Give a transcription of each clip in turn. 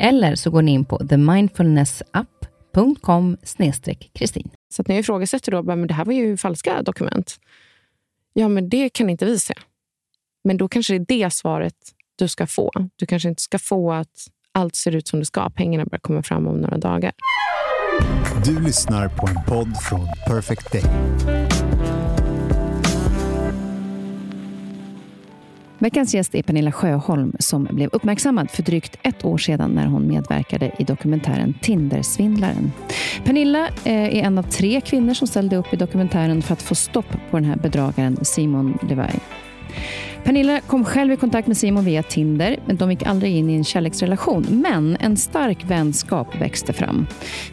Eller så går ni in på themindfulnessapp.com kristin. Så att ni ifrågasätter då, men det här var ju falska dokument. Ja, men det kan inte vi se. Men då kanske det är det svaret du ska få. Du kanske inte ska få att allt ser ut som det ska. Pengarna börjar komma fram om några dagar. Du lyssnar på en podd från Perfect Day. Veckans gäst är Pernilla Sjöholm som blev uppmärksammad för drygt ett år sedan när hon medverkade i dokumentären Tindersvindlaren. Pernilla eh, är en av tre kvinnor som ställde upp i dokumentären för att få stopp på den här bedragaren Simon Levay. Pernilla kom själv i kontakt med Simon via Tinder, men de gick aldrig in i en kärleksrelation. Men en stark vänskap växte fram.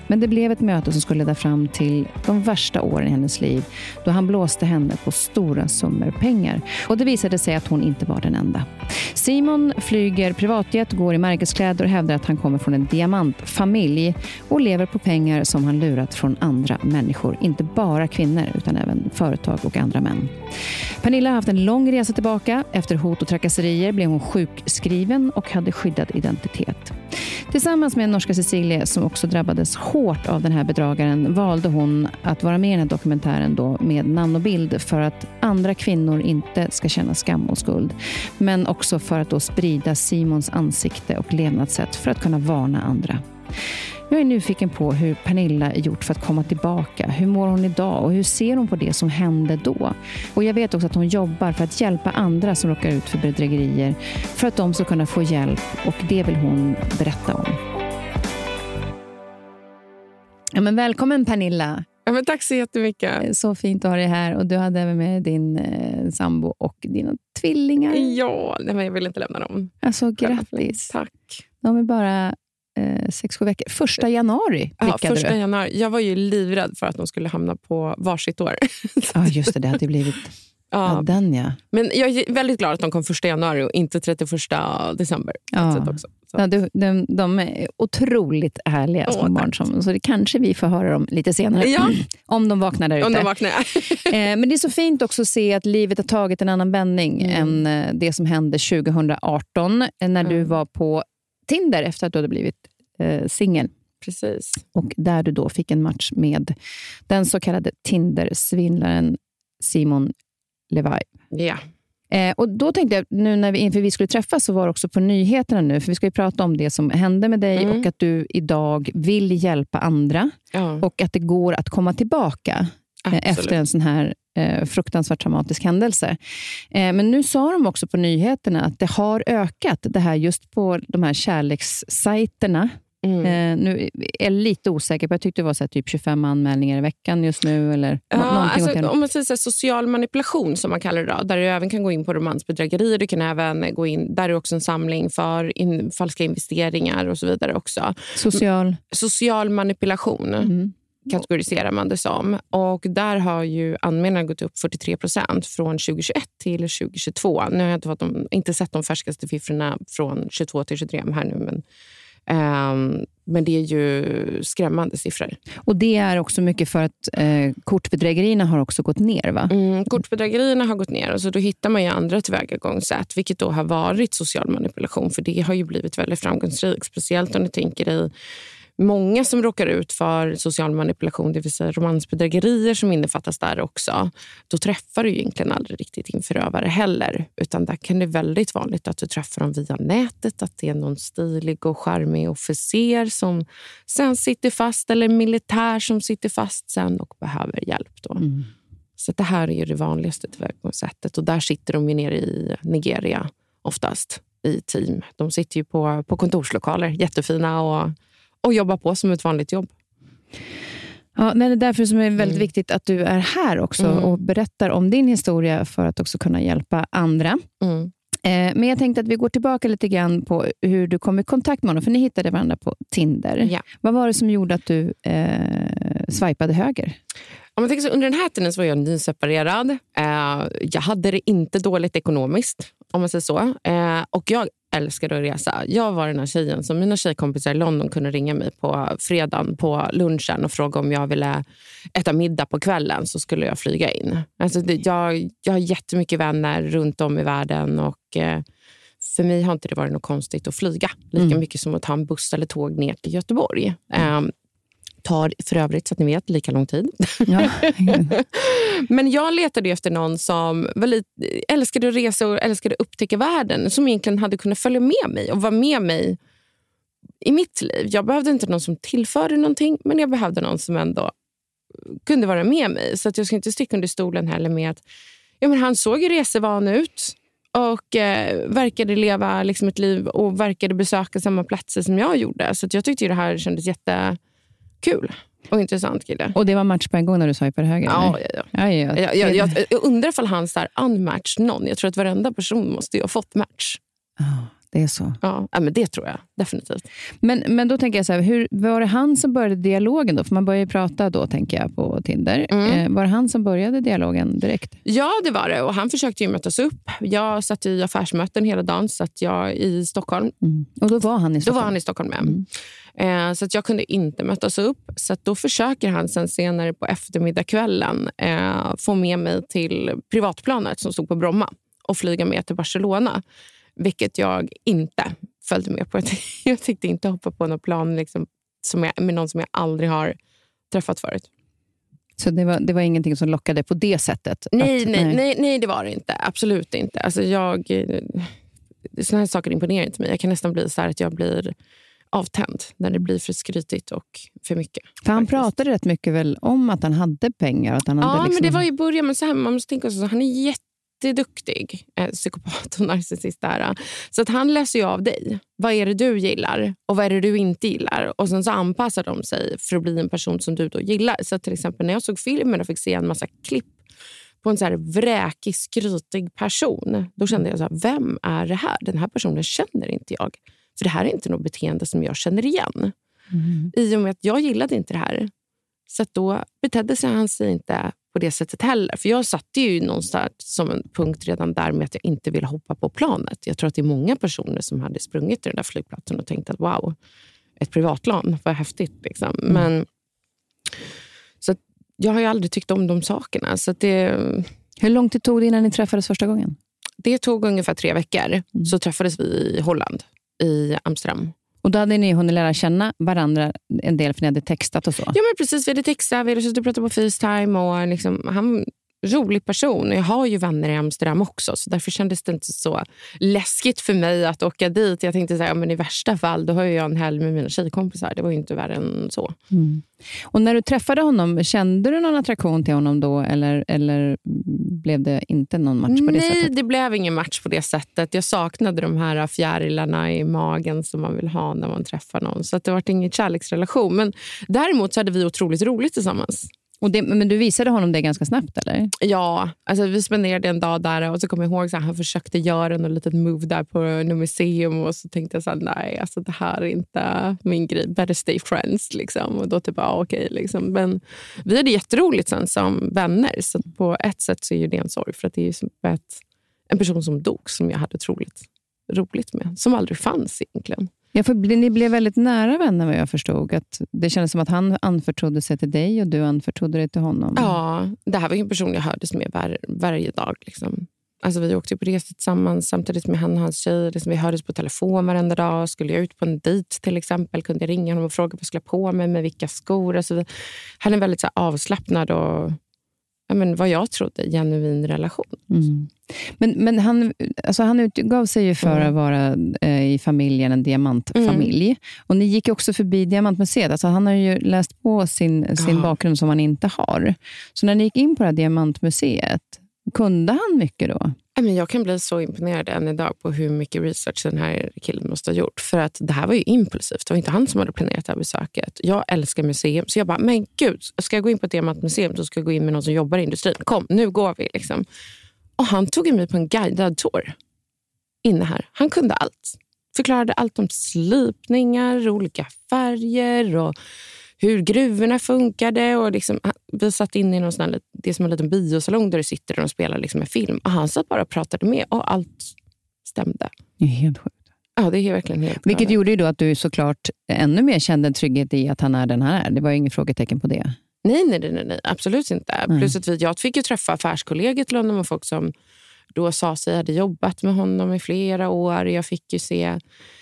Men det blev ett möte som skulle leda fram till de värsta åren i hennes liv, då han blåste henne på stora summor pengar. Och det visade sig att hon inte var den enda. Simon flyger privatjet, går i märkeskläder och hävdar att han kommer från en diamantfamilj och lever på pengar som han lurat från andra människor. Inte bara kvinnor, utan även företag och andra män. Pernilla har haft en lång resa tillbaka efter hot och trakasserier blev hon sjukskriven och hade skyddad identitet. Tillsammans med norska Cecilie, som också drabbades hårt av den här bedragaren, valde hon att vara med i den här dokumentären då med namn och bild för att andra kvinnor inte ska känna skam och skuld. Men också för att då sprida Simons ansikte och levnadssätt för att kunna varna andra. Jag är nyfiken på hur Pernilla gjort för att komma tillbaka. Hur mår hon idag och hur ser hon på det som hände då? Och Jag vet också att hon jobbar för att hjälpa andra som råkar ut för bedrägerier för att de ska kunna få hjälp och det vill hon berätta om. Ja, men välkommen Pernilla! Ja, men tack så jättemycket. Så fint att ha dig här. Och Du hade även med din eh, sambo och dina tvillingar. Ja, men jag vill inte lämna dem. Alltså, grattis. Tack. De är bara eh, sex, sju veckor. Första januari ja, första du. januari. Jag var ju livrädd för att de skulle hamna på varsitt år. ja, just det. Det hade blivit... Ja. ja. den ja. Men jag är väldigt glad att de kom första januari och inte 31 december. Ja. Också, ja, de, de, de, är otroligt härliga små barn. Som, så det kanske vi får höra om lite senare. Ja. Om de vaknar där ute. Om de vaknar. eh, men det är så fint också att se att livet har tagit en annan vändning mm. än eh, det som hände 2018 när mm. du var på Tinder efter att du hade blivit eh, singel. Precis. Och där du då fick en match med den så kallade Tinder-svindlaren Simon Levi. Ja. Eh, och då tänkte jag, nu när vi, inför vi skulle träffas, så var det också på nyheterna nu, för vi ska ju prata om det som hände med dig mm. och att du idag vill hjälpa andra ja. och att det går att komma tillbaka eh, efter en sån här eh, fruktansvärt traumatisk händelse. Eh, men nu sa de också på nyheterna att det har ökat, det här just på de här kärlekssajterna. Mm. Eh, nu är jag lite osäker på, jag tyckte det var så typ 25 anmälningar i veckan just nu. Eller ja, alltså, om man säger så social manipulation, som man kallar det, då, där du även kan gå in på romansbedrägerier. Du kan även gå in, där är också en samling för in, falska investeringar och så vidare. också. Social? Social manipulation. Mm kategoriserar man det som. Och där har ju anmälningarna gått upp 43 procent från 2021 till 2022. Nu har jag inte, de, inte sett de färskaste siffrorna från 22 till 23 här nu, men Um, men det är ju skrämmande siffror. Och Det är också mycket för att eh, kortbedrägerierna har också gått ner? va? Mm, kortbedrägerierna har gått ner. Alltså då hittar man ju andra tillvägagångssätt, vilket då har varit social manipulation. För det har ju blivit väldigt framgångsrikt. Speciellt om du tänker dig många som råkar ut för social manipulation, det vill säga romansbedrägerier som innefattas där också, då träffar du egentligen aldrig riktigt din förövare heller. Utan där kan det vara väldigt vanligt att du träffar dem via nätet, att det är någon stilig och charmig officer som sen sitter fast eller militär som sitter fast sen och behöver hjälp. Då. Mm. Så det här är ju det vanligaste tillvägagångssättet och där sitter de ju nere i Nigeria oftast i team. De sitter ju på, på kontorslokaler, jättefina och, och jobbar på som ett vanligt jobb. Ja, det är därför som är väldigt mm. viktigt att du är här också mm. och berättar om din historia för att också kunna hjälpa andra. Mm. Eh, men jag tänkte att vi går tillbaka lite grann på hur du kom i kontakt med honom, för ni hittade varandra på Tinder. Ja. Vad var det som gjorde att du eh, swipade höger? Om man tänker så, under den här tiden så var jag nyseparerad. Eh, jag hade det inte dåligt ekonomiskt, om man säger så. Eh, och jag älskade att resa. Jag var den här tjejen som mina tjejkompisar i London kunde ringa mig på fredagen på lunchen och fråga om jag ville äta middag på kvällen så skulle jag flyga in. Alltså det, jag, jag har jättemycket vänner runt om i världen och eh, för mig har inte det varit något konstigt att flyga lika mm. mycket som att ta en buss eller tåg ner till Göteborg. Mm. Um, tar för övrigt, så att ni vet, lika lång tid. Ja. Men jag letade efter någon som var lite, älskade att resa och älskade att upptäcka världen. Som egentligen hade kunnat följa med mig och vara med mig i mitt liv. Jag behövde inte någon som tillförde någonting, men jag behövde någon som ändå kunde vara med mig. Så att jag ska inte sticka under stolen heller med att ja, men han såg ju resevan ut och eh, verkade leva liksom ett liv och verkade besöka samma platser som jag gjorde. Så jag tyckte det här kändes jätte kul och intressant kille. Och det var match på en gång när du swipade höger? Ja, ja, ja. ja, ja. Jag, jag, jag, jag undrar ifall han är unmatched någon. Jag tror att varenda person måste ju ha fått match. Oh. Det är så? Ja, men det tror jag definitivt. Men, men då tänker jag så här, hur, var det han som började dialogen då? För man börjar ju prata då, tänker jag, på Tinder. Mm. Eh, var det han som började dialogen direkt? Ja, det var det. Och han försökte ju mötas upp. Jag satt i affärsmöten hela dagen, satt jag i Stockholm. Mm. Och då var han i Stockholm? Då var han i Stockholm med. Mm. Eh, så att jag kunde inte mötas upp. Så då försöker han sen senare på eftermiddagskvällen eh, få med mig till privatplanet som stod på Bromma och flyga med till Barcelona. Vilket jag inte följde med på. Jag tänkte inte hoppa på något plan liksom, som jag, med någon som jag aldrig har träffat förut. Så det var, det var ingenting som lockade på det sättet? Nej, att, nej, nej. nej, nej det var det inte. Absolut inte. Alltså jag, såna här saker imponerar inte mig. Jag kan nästan bli så att jag blir avtänd när det blir för skrytigt och för mycket. För han faktiskt. pratade rätt mycket väl om att han hade pengar? Att han ja, hade liksom... men det var i början. Men så här, man måste tänka så, han är jätte jätteduktig eh, psykopat och narcissist. Där. Så att han läser ju av dig. Vad är det du gillar och vad är det du inte gillar? Och Sen så anpassar de sig för att bli en person som du då gillar. Så till exempel när jag såg filmen och fick se en massa klipp på en så här vräkig, skrytig person. Då kände jag, så här, vem är det här? Den här personen känner inte jag. För det här är inte något beteende som jag känner igen. Mm. I och med att jag gillade inte det här. Så då betedde sig han sig inte på det sättet heller. För Jag satte ju någonstans som en punkt redan där med att jag inte ville hoppa på planet. Jag tror att det är många personer som hade sprungit till den där flygplatsen och tänkt att wow, ett privatland, vad häftigt. Liksom. Mm. Men, så jag har ju aldrig tyckt om de sakerna. Så det, Hur lång tid tog det innan ni träffades första gången? Det tog ungefär tre veckor. Mm. Så träffades vi i Holland, i Amsterdam. Och Då hade ni hunnit lära känna varandra en del, för ni hade textat och så? Ja, men precis. Vi hade textat, vi hade suttit och pratat på Facetime. Och liksom, han rolig person. Jag har ju vänner i Amsterdam också, så därför kändes det inte så läskigt för mig att åka dit. Jag tänkte att ja, i värsta fall då har jag en helg med mina tjejkompisar. Det var ju inte värre än så. Mm. Och När du träffade honom, kände du någon attraktion till honom då? Eller, eller blev det inte någon match på det Nej, sättet? Nej, det blev ingen match på det sättet. Jag saknade de här fjärilarna i magen som man vill ha när man träffar någon. Så det var ingen kärleksrelation. Men däremot så hade vi otroligt roligt tillsammans. Och det, men du visade honom det ganska snabbt? eller? Ja, alltså vi spenderade en dag där och så kommer jag ihåg att han försökte göra något litet move där på något museum och så tänkte jag så här, nej, alltså det här är inte min grej. Better stay friends. Liksom. Och då typ, ah, okej. Liksom. Men vi hade jätteroligt sen som vänner. Så på ett sätt så är det en sorg för att det är som ett, en person som dog som jag hade otroligt roligt med. Som aldrig fanns egentligen. Ja, för ni blev väldigt nära vänner vad jag förstod. Att det kändes som att han anförtrodde sig till dig och du anförtrodde dig till honom. Ja, det här var en person jag hördes med var, varje dag. Liksom. Alltså, vi åkte på resor tillsammans samtidigt med han och hans tjej. Liksom, vi hördes på telefon varenda dag. Skulle jag ut på en dejt till exempel kunde jag ringa honom och fråga vad jag skulle ha på mig med vilka skor. Alltså, vi hade väldigt så här, avslappnad och ja, men, vad jag trodde genuin relation. Mm. Men, men han, alltså han utgav sig ju för mm. att vara eh, i familjen en diamantfamilj. Mm. Och ni gick också förbi Diamantmuseet. Alltså han har ju läst på sin, sin bakgrund som han inte har. Så när ni gick in på det här Diamantmuseet, kunde han mycket då? Jag kan bli så imponerad än idag på hur mycket research den här killen måste ha gjort. För att det här var ju impulsivt. Det var inte han som hade planerat det här besöket. Jag älskar museum. Så jag bara, men gud, ska jag gå in på ett diamantmuseum så ska jag gå in med någon som jobbar i industrin. Kom, nu går vi. Liksom. Och han tog mig på en guidad tour inne här. Han kunde allt. Förklarade allt om slipningar, olika färger och hur gruvorna funkade. Och liksom, vi satt inne i någon sån det är som en liten biosalong där du sitter och spelar liksom en film. Och han satt bara och pratade med och allt stämde. Det är helt sjukt. Ja, det är verkligen helt Vilket galet. gjorde ju då att du såklart ännu mer kände en trygghet i att han är den han är. Det var inget frågetecken på det. Nej, nej, nej, nej absolut inte. Mm. Plus att vi, jag fick ju träffa affärskollegor till honom och folk som då sa sig hade jobbat med honom i flera år. Jag fick ju se...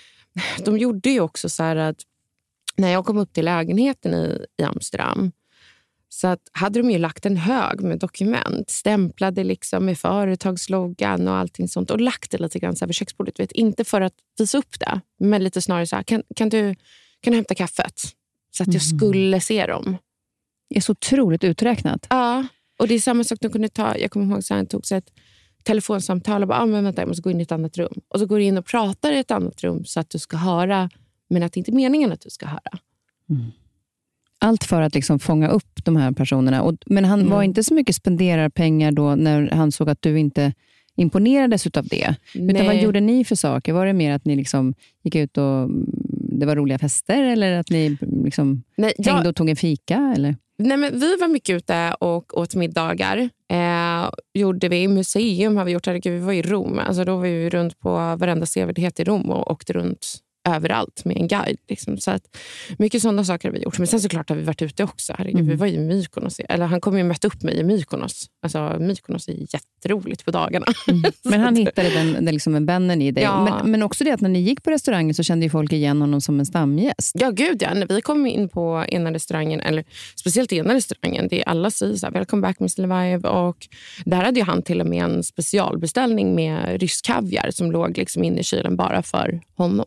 De gjorde ju också så att när jag kom upp till lägenheten i, i Amsterdam så att hade de ju lagt en hög med dokument, stämplade liksom med företagsloggan och allting sånt och lagt det lite grann så över köksbordet. Vet, inte för att visa upp det, men lite snarare så här, kan, kan, du, kan du hämta kaffet? Så att jag mm. skulle se dem. Det är så otroligt uträknat. Ja, och det är samma sak de kunde ta. Jag kommer ihåg att han tog sig ett telefonsamtal och bara, ah, men vänta, jag måste gå in i ett annat rum. Och så går du in och pratar i ett annat rum så att du ska höra, men att det inte är meningen att du ska höra. Mm. Allt för att liksom fånga upp de här personerna. Och, men han mm. var inte så mycket spenderar pengar då när han såg att du inte imponerades av det. Nej. Utan vad gjorde ni för saker? Var det mer att ni liksom gick ut och det var roliga fester eller att ni liksom Nej, jag, hängde och tog en fika? Eller? Nej, men vi var mycket ute och åt middagar. Eh, gjorde vi museum har vi gjort. Herregud, vi var i Rom. Alltså, då var vi runt på varenda sevärdhet i Rom och åkte runt överallt med en guide. Liksom. Så att, mycket sådana saker har vi gjort. Men sen såklart har vi varit ute också. Herregud, mm. Vi var i Mykonos. Eller han kom ju och mötte upp mig i Mykonos. Alltså, Mykonos är jätteroligt på dagarna. Mm. Men han hittade den, den liksom vännen i dig. Ja. Men, men också det att när ni gick på restaurangen så kände folk igen honom som en stamgäst. Ja, gud ja. När vi kom in på ena restaurangen, eller speciellt ena restaurangen, det är alla säger så här, “Welcome back Mr Levaev”. Och där hade han till och med en specialbeställning med rysk kaviar som låg liksom inne i kylen bara för honom.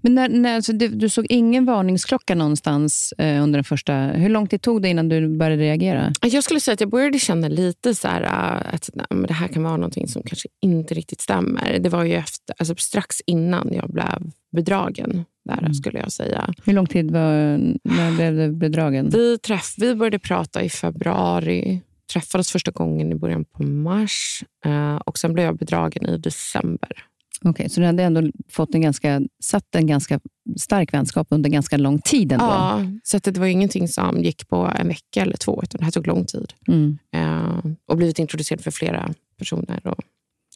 Men när, när, alltså, du, du, såg ingen varningsklocka någonstans eh, under den första... Hur lång tid tog det innan du började reagera? Jag skulle säga att jag började känna lite så här, uh, att nej, det här kan vara någonting som kanske inte riktigt stämmer. Det var ju efter, alltså, strax innan jag blev bedragen. Där, mm. skulle jag säga. Hur lång tid var, när blev du bedragen? Vi, träff, vi började prata i februari. Träffades första gången i början på mars. Uh, och Sen blev jag bedragen i december. Okej, okay, så du hade ändå fått en ganska, satt en ganska stark vänskap under ganska lång tid? Ändå. Ja, så det var ingenting som gick på en vecka eller två, utan det här tog lång tid. Mm. Uh, och blivit introducerad för flera personer. Och,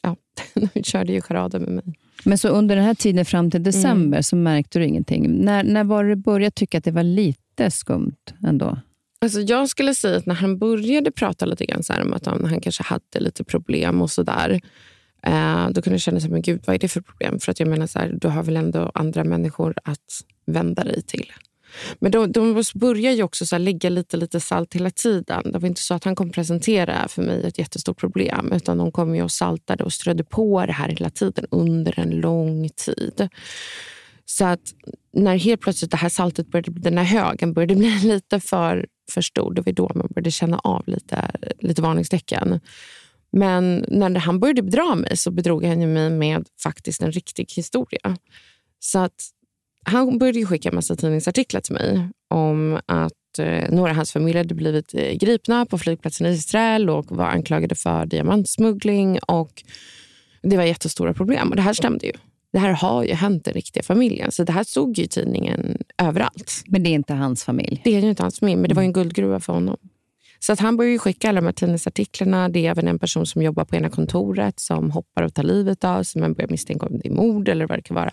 ja, de körde ju charader med mig. Men så under den här tiden fram till december mm. så märkte du ingenting. När, när var du började tycka att det var lite skumt ändå? Alltså jag skulle säga att när han började prata lite grann så om att han, han kanske hade lite problem och sådär, Eh, då kunde jag känna, så men gud, vad är det för problem? För att jag menar, så här, du har väl ändå andra människor att vända dig till. Men de, de börjar ju också så lägga lite, lite salt hela tiden. Det var inte så att han kom presentera för mig ett jättestort problem. Utan de kom ju och saltade och strödde på det här hela tiden under en lång tid. Så att när helt plötsligt det här saltet började, den här högen började bli lite för, för stor, det var då man började känna av lite, lite varningstecken. Men när han började bedra mig så bedrog han mig med faktiskt en riktig historia. Så att han började skicka en massa tidningsartiklar till mig om att eh, några av hans familj hade blivit eh, gripna på flygplatsen i Israel och var anklagade för diamantsmuggling. Och det var jättestora problem. Och det här stämde ju. Det här har ju hänt den riktiga familjen. Så det här stod ju i tidningen överallt. Men det är inte hans familj? Det är ju inte hans familj, men det var en guldgruva för honom. Så att han börjar skicka alla de här tidningsartiklarna. Det är även en person som jobbar på ena kontoret som hoppar och tar livet av sig. Man börjar misstänka om det är mord eller vad det kan vara.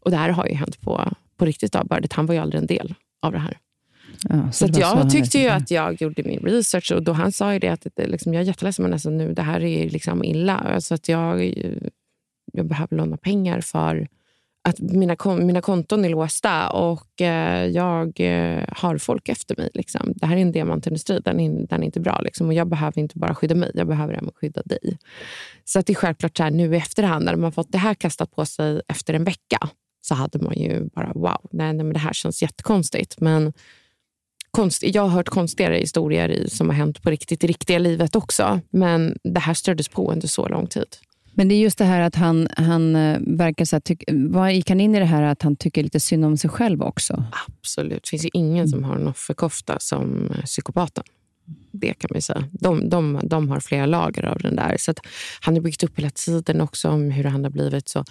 Och det här har ju hänt på, på riktigt. Det, han var ju aldrig en del av det här. Ja, så det var jag han tyckte ju att jag gjorde min research och då han sa ju det att det, liksom, jag är jätteledsen men alltså nu, det här är liksom illa. Alltså att jag, jag behöver låna pengar för att mina, mina konton är låsta och eh, jag eh, har folk efter mig. Liksom. Det här är en diamantindustri, den är, den är inte bra. Liksom. Och jag behöver inte bara skydda mig, jag behöver även skydda dig. Så att det är självklart så här, nu i efterhand, när man fått det här kastat på sig efter en vecka, så hade man ju bara wow, nej, nej men det här känns jättekonstigt. Men konst, jag har hört konstigare historier i, som har hänt på riktigt i riktiga livet också. Men det här stördes på under så lång tid. Men det är just det här att han, han eh, verkar så här, tyck, vad gick han in i det här att han tycker lite synd om sig själv också? Absolut. Det finns ju ingen som har en offerkofta som eh, psykopaten. Det kan man ju säga. De, de, de har flera lager av den där. Så att han har byggt upp hela tiden också om hur han har blivit så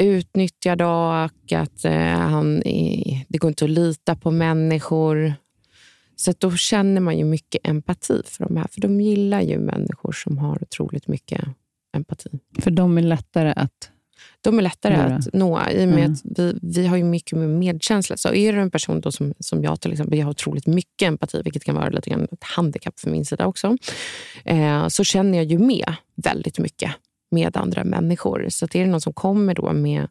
utnyttjad och att eh, han är, det går inte att lita på människor. Så att då känner man ju mycket empati för de här. För de gillar ju människor som har otroligt mycket empati. För de är lättare att... De är lättare Några. att nå i och med Mm. att vi, vi har ju mycket mer medkänsla. Så är du en person då som, som jag till exempel, jag har otroligt mycket empati, vilket kan vara lite grann ett handikapp för min sida också, eh, så känner jag ju med väldigt mycket med andra människor. Så att är det någon som kommer då med...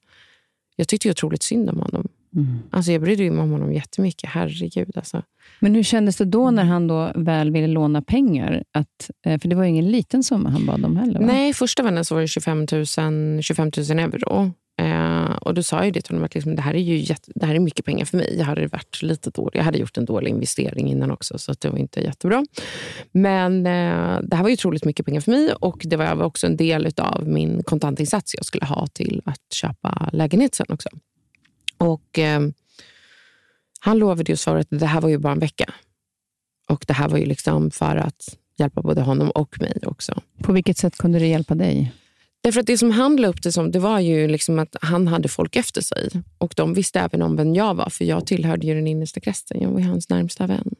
Jag tyckte ju otroligt synd om honom. Mm. Alltså jag brydde mig om honom jättemycket. Herregud. Alltså. Men hur kändes det då när han då väl ville låna pengar? Att, eh, för det var ju ingen liten summa han bad om heller. Va? Nej, första vännen så var det 25 000, 25 000 euro. Eh, och då sa jag det till honom att liksom, det här är ju jätte, det här är mycket pengar för mig. Jag hade varit lite dålig. Jag hade gjort en dålig investering innan också, så det var inte jättebra. Men eh, det här var ju otroligt mycket pengar för mig och det var också en del av min kontantinsats jag skulle ha till att köpa lägenhet sen också. Och eh, han lovade ju svaret att det här var ju bara en vecka. Och det här var ju liksom för att hjälpa både honom och mig också. På vilket sätt kunde det hjälpa dig? Därför att det som han la upp det som, det var ju liksom att han hade folk efter sig. Och de visste även om vem jag var, för jag tillhörde ju den innersta kretsen. Jag var hans närmsta vän.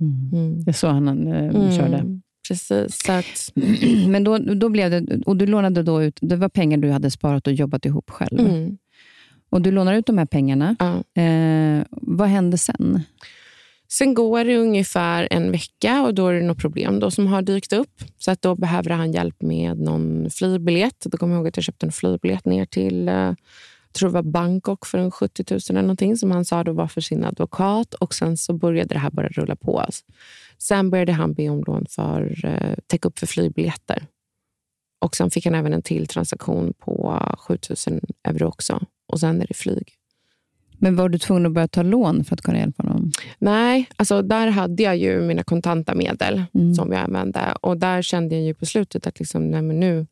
Mm. Det är så han eh, körde. Precis. Så att, Men då, då blev det, och du lånade då ut, det var pengar du hade sparat och jobbat ihop själv. mm, Och Du lånar ut de här pengarna. ja. Eh, vad hände sen? Sen går det ungefär en vecka och då är det något problem då som har dykt upp. Så att då behöver han hjälp med någon flygbiljett. Då kommer jag ihåg att jag köpte en flygbiljett ner till eh, jag tror det var Bangkok för en 70 000 eller någonting som han sa då var för sin advokat. Och Sen så började det här bara rulla på. Sen började han be om lån för eh, täcka upp för flygbiljetter. Och Sen fick han även en till transaktion på 7 000 euro också. Och sen är det flyg. Men var du tvungen att börja ta lån för att kunna hjälpa honom? Nej, alltså där hade jag ju mina kontanta medel Mm. som jag använde. Och där kände jag ju på slutet att liksom, nej, men nu,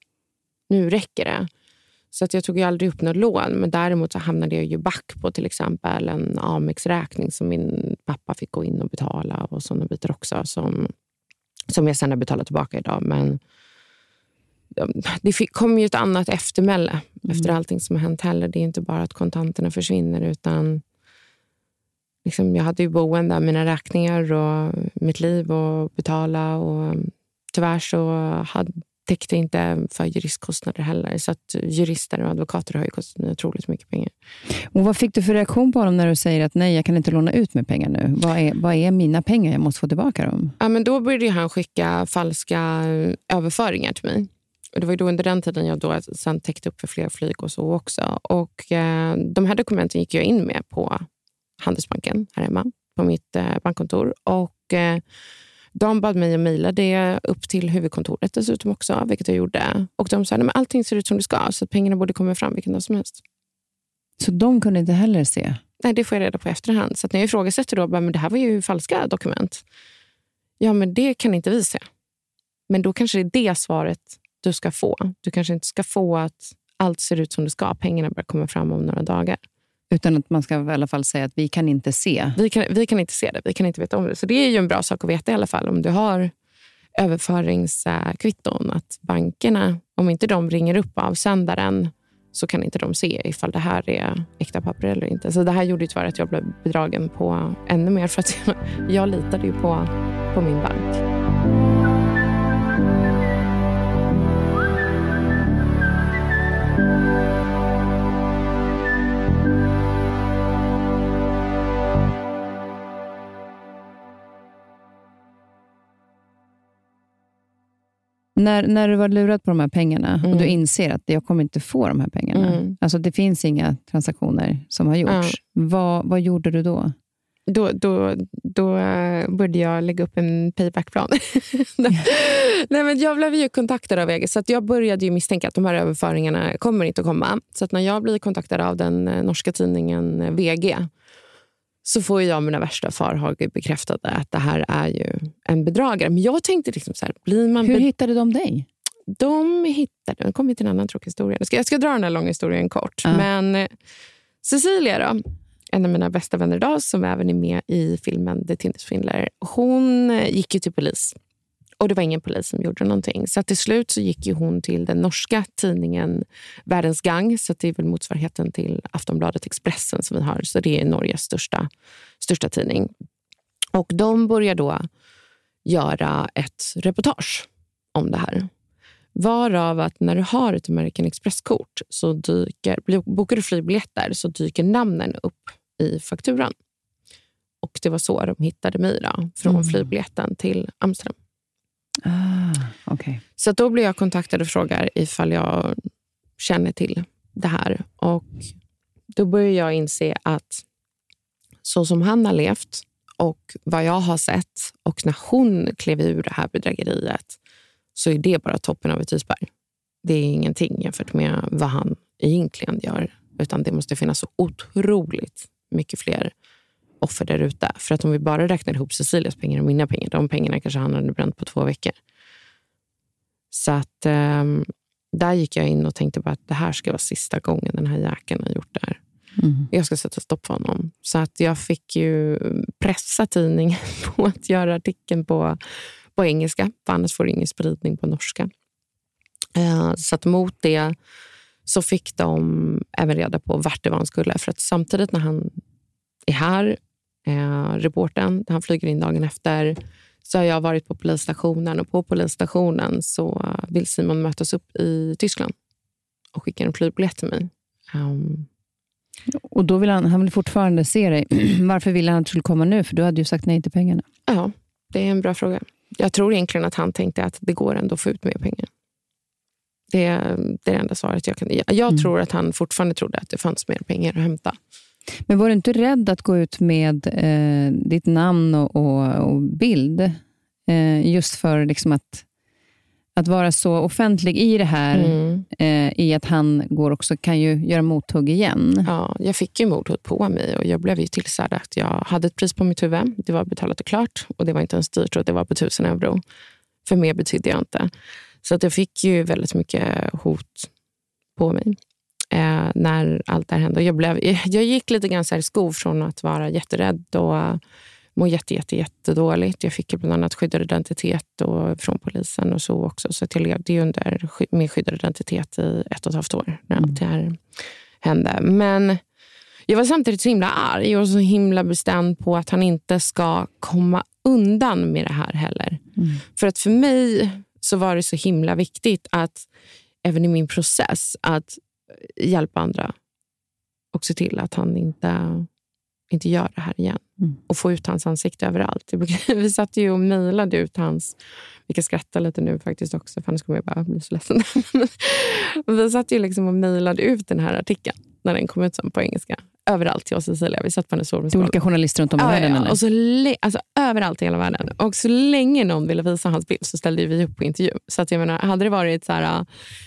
nu räcker det. Så att jag tog ju aldrig upp något lån. Men däremot så hamnade jag ju back på till exempel en Amex-räkning som min pappa fick gå in och betala och sådana bitar också. Som, som jag sen har betalat tillbaka idag. Men det fick, kom ju ett annat eftermäle efter allting som har hänt heller. Det är inte bara att kontanterna försvinner utan liksom, jag hade ju boende, mina räkningar och mitt liv att betala. Och tyvärr så hade, täckte inte för juristkostnader heller. Så att jurister och advokater har ju kostat mig otroligt mycket pengar. Och Vad fick du för reaktion på honom när du säger att nej, jag kan inte låna ut med pengar nu? Vad är, vad är mina pengar? Jag måste få tillbaka dem. Ja, men då började han skicka falska eh, överföringar till mig. Det var ju då under den tiden jag då sen täckte upp för fler flyg och så också. Och eh, De här dokumenten gick jag in med på Handelsbanken här hemma, på mitt eh, bankkontor. Och eh, De bad mig att mejla det upp till huvudkontoret dessutom också, vilket jag gjorde. Och De sa att allting ser ut som det ska, så att pengarna borde komma fram vilken dag som helst. Så de kunde inte heller se? Nej, det får jag reda på i efterhand. Så när jag ifrågasätter då, bara, men det här var ju falska dokument. Ja, men det kan inte vi se. Men då kanske det är det svaret du ska få. Du kanske inte ska få att allt ser ut som det ska. Pengarna börjar komma fram om några dagar. Utan att man ska i alla fall säga att vi kan inte se. Vi kan, vi kan inte se det. Vi kan inte veta om det. Så det är ju en bra sak att veta i alla fall. Om du har överföringskvitton. Att bankerna, om inte de ringer upp avsändaren så kan inte de se ifall det här är äkta papper eller inte. Så det här gjorde ju tyvärr att jag blev bedragen på ännu mer. För att jag, jag litade ju på, på min bank. När, när du var lurad på de här pengarna och du inser att jag kommer inte få de här pengarna. Mm. Alltså det finns inga transaktioner som har gjorts. Ja. Vad, vad gjorde du då? Då, då, då eh, började jag lägga upp en paybackplan. Nej, men jag blev ju kontaktad av EG, så att jag började ju misstänka att de här överföringarna kommer inte att komma. Så att när jag blir kontaktad av den eh, norska tidningen eh, VG så får jag mina värsta farhågor bekräftade att det här är ju en bedragare. Men jag tänkte liksom så här, blir man Hur hittade de dig? de hittade... Nu kommer vi till en annan tråkig historia. Jag ska, jag ska dra den här långa historien kort. Ja. Men eh, Cecilia, då, en av mina bästa vänner idag, som även är med i filmen The Tindersvindlare, hon eh, gick ju till polis. Och det var ingen polis som gjorde någonting. Så till slut så gick ju hon till den norska tidningen Världens Gang. Så det är väl motsvarigheten till Aftonbladet Expressen som vi har. Så det är Norges största, största tidning. Och de börjar då göra ett reportage om det här. Varav att när du har ett American Express-kort så dyker, bokar du flygbiljetter så dyker namnen upp i fakturan. Och det var så de hittade mig då, från Mm. flygbiljetten till Amsterdam. Ah, okay. Så då blir jag kontaktad och frågar ifall jag känner till det här. Och då börjar jag inse att så som han har levt och vad jag har sett och när hon klev ur det här bedrägeriet så är det bara toppen av ett isberg. Det är ingenting jämfört med vad han egentligen gör. Utan det måste finnas så otroligt mycket fler offer där ute. För att om vi bara räknar ihop Cecilias pengar och mina pengar, de pengarna kanske han hade bränt på två veckor. Så att ehm, där gick jag in och tänkte bara att det här ska vara sista gången den här jäkeln har gjort det här. Mm. Jag ska sätta stopp för honom. Så att jag fick ju pressa tidningen på att göra artikeln på, på engelska, för annars får det ingen spridning på norska. Eh, så att mot det så fick de även reda på vart det var han skulle. För att samtidigt när han är här, eh, reporten, han flyger in dagen efter, så har jag varit på polisstationen och på polisstationen så vill Simon mötas upp i Tyskland och skickar en flygbiljett till mig. Um, Och då vill han, han vill fortfarande se dig. Varför ville han att du skulle komma nu? För du hade ju sagt nej till pengarna. Ja, det är en bra fråga. Jag tror egentligen att han tänkte att det går ändå att få ut mer pengar. Det är det, är det enda svaret jag kan ge. Jag Mm. tror att han fortfarande trodde att det fanns mer pengar att hämta. Men var du inte rädd att gå ut med eh, ditt namn och, och, och bild? Eh, just för liksom att, att vara så offentlig i det här, Mm. eh, i att han går också kan ju göra mothugg igen. Ja, jag fick ju mordhot på mig och jag blev ju tillsagd att jag hade ett pris på mitt huvud. Det var betalat och klart och det var inte ens dyrt och det var på tusen euro. För mer betydde jag inte. Så att jag fick ju väldigt mycket hot på mig eh, när allt det här hände. Jag, blev, jag gick lite grann så här i skov från att vara jätterädd och må jätte, jätte, jättedåligt. Jag fick bland annat skyddad identitet och, från polisen och så också. Så att jag levde under sky- med skyddad identitet i ett och ett halvt år när allt det här hände. Men jag var samtidigt så himla arg och så himla bestämd på att han inte ska komma undan med det här heller. För att för mig så var det så himla viktigt att även i min process att hjälpa andra och se till att han inte, inte gör det här igen. Mm. Och få ut hans ansikte överallt. Vi satt ju och mejlade ut hans... Vi kan skratta lite nu faktiskt också, för annars kommer jag bara bli så ledsen. vi satt ju liksom och mejlade ut den här artikeln när den kom ut som på engelska. Överallt till oss Cecilia. Vi satt på hennes sovrumsgolv. olika journalister runt om i Ja, världen? ja, och så alltså, överallt i hela världen. Och så länge någon ville visa hans bild så ställde vi upp på intervju. Så att jag menar, hade det varit så här, äh,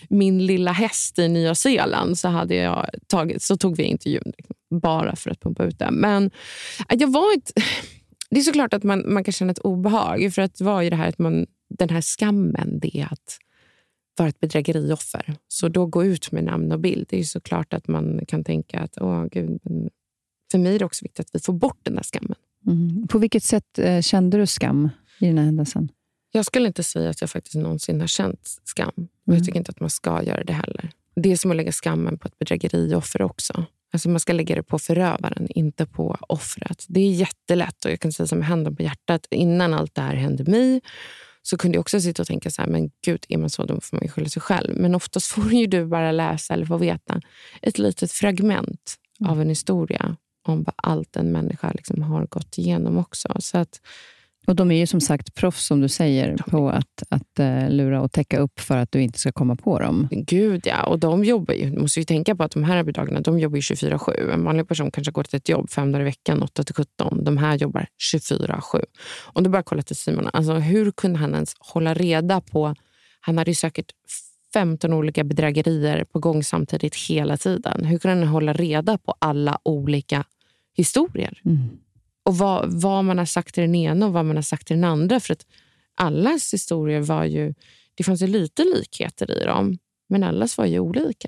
min lilla häst i Nya Zeeland så, hade jag tagit, så tog vi intervjun liksom, bara för att pumpa ut det. Men äh, jag var inte... Det är såklart att man, man kan känna ett obehag. För att det var ju det här att man, den här skammen, det är att vara ett bedrägerioffer. Så då gå ut med namn och bild. Det är ju såklart att man kan tänka att åh gud, för mig är det också viktigt att vi får bort den där skammen. Mm. På vilket sätt eh, kände du skam i den här händelsen? Jag skulle inte säga att jag faktiskt någonsin har känt skam. Och Mm. Jag tycker inte att man ska göra det heller. Det är som att lägga skammen på ett bedrägerioffer också. Alltså man ska lägga det på förövaren, inte på offret. Det är jättelätt och jag kan säga som handen på hjärtat. Innan allt det här hände mig så kunde jag också sitta och tänka så här, men gud, är man så dum får man ju skylla sig själv. Men oftast får ju du bara läsa eller få veta ett litet fragment av en historia om vad allt en människa liksom har gått igenom också. Så att Och de är ju som sagt proffs, som du säger, på att, att uh, lura och täcka upp för att du inte ska komma på dem. Gud ja, och de jobbar ju, du måste ju tänka på att de här arbetsdagarna, de jobbar 24-7. En vanlig person kanske går till ett jobb fem dagar i veckan, 8 till 17. De här jobbar 24-7. Om du bara kollar till Simon, alltså, hur kunde han ens hålla reda på... Han hade ju säkert 15 olika bedrägerier på gång samtidigt hela tiden. Hur kunde han hålla reda på alla olika historier? Mm och vad, vad man har sagt till den ena och vad man har sagt till den andra. För att allas historier var ju... Det fanns ju lite likheter i dem, men allas var ju olika.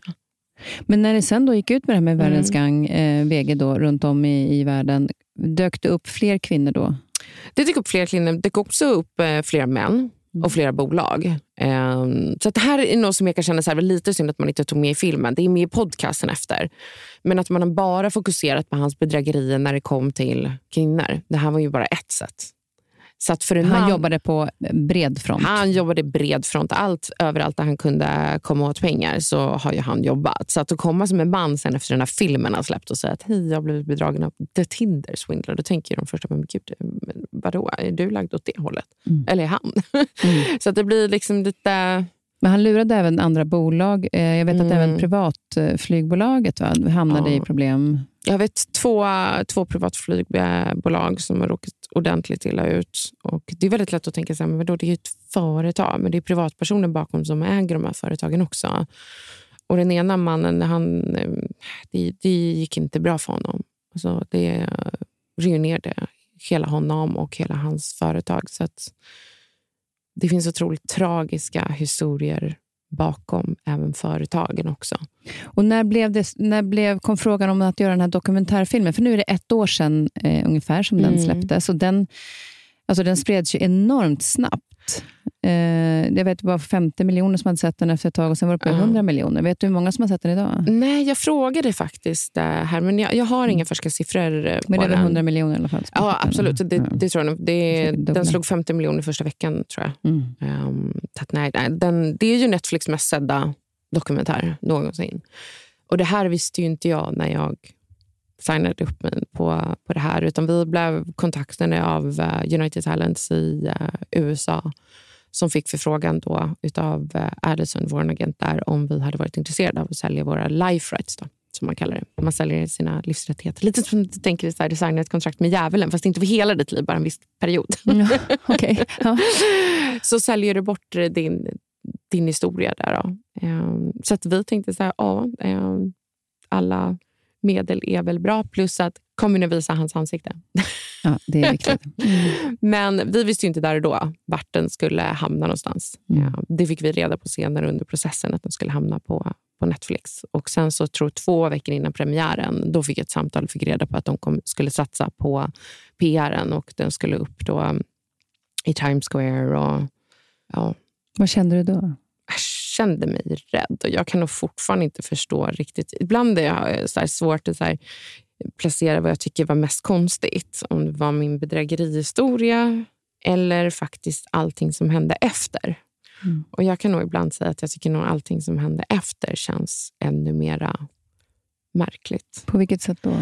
Men när det sen då gick ut med det här med mm. Världens gang, eh, VG, då, runt om i, i världen, dök det upp fler kvinnor då? Det dök upp fler kvinnor. Det dök också upp eh, fler män Mm. och flera bolag. Um, så det här är något som jag kan känna så här, lite synd att man inte tog med i filmen. Det är med i podcasten efter. Men att man har bara fokuserat på hans bedrägerier när det kom till kvinnor. Det här var ju bara ett sätt. Så att för en han man, jobbade på bred front? Han jobbade bred front. Allt, överallt där han kunde komma åt pengar så har ju han jobbat. Så att, att komma som en man sen efter den här filmen han släppt och säga att hej, jag har blivit bedragen av The Tinder Swindler. Då tänker de första, men gud, vadå? Är du lagd åt det hållet? Mm. Eller är han? Mm. så att det blir liksom lite... Men han lurade även andra bolag. Eh, jag vet mm. att även privatflygbolaget va, hamnade ja. i problem. Jag vet två, två privatflygbolag som har råkat ordentligt illa ut. Och det är väldigt lätt att tänka sig att det är ett företag, men det är privatpersoner bakom som äger de här företagen också. Och den ena mannen, han, det, det gick inte bra för honom. Alltså det ruinerade hela honom och hela hans företag. Så det finns otroligt tragiska historier bakom även företagen också. Och när, blev det, när blev, kom frågan om att göra den här dokumentärfilmen? För nu är det ett år sedan eh, ungefär som mm. den släpptes. Och den, alltså den spreds ju enormt snabbt. Eh, jag vet det var 50 miljoner som hade sett den efter ett tag och sen var det uppe i 100 miljoner. Vet du hur många som har sett den idag? Nej, jag frågade faktiskt här, men jag, jag har inga mm. färska siffror. Eh, men det är väl 100 miljoner i alla fall? Ja, absolut. Det, det tror jag det, Den slog 50 miljoner första veckan, tror jag. Mm. Um, nej, den, det är ju Netflix mest sedda dokumentär någonsin. Och det här visste ju inte jag när jag signade upp mig på, på det här. Utan vi blev kontaktade av uh, United Talents i uh, USA som fick förfrågan då utav uh, Addison, vår agent där, om vi hade varit intresserade av att sälja våra life rights. Då, som man kallar det. Man säljer sina livsrättigheter. Lite som du tänker så här, designa ett kontrakt med djävulen, fast inte för hela ditt liv, bara en viss period. Ja, okay. ja. Så säljer du bort din, din historia där. Då. Um, så att vi tänkte så här, ja, um, alla medel är väl bra. Plus att kommer nu visa hans ansikte. Ja, det är viktigt. Mm. Men vi visste inte där och då vart den skulle hamna någonstans. Mm. Ja, det fick vi reda på senare under processen, att den skulle hamna på, på Netflix. Och sen så tror två veckor innan premiären, då fick jag ett samtal och fick reda på att de kom, skulle satsa på PR och den skulle upp då i Times Square. Och, ja. Vad kände du då? Kände mig rädd. Och Jag kan nog fortfarande inte förstå riktigt. Ibland är jag så svårt att så här, placera vad jag tycker var mest konstigt. Om det var min bedrägerihistoria eller faktiskt allting som hände efter. Mm. Och Jag kan nog ibland säga att jag tycker nog allting som hände efter känns ännu mera märkligt. På vilket sätt då?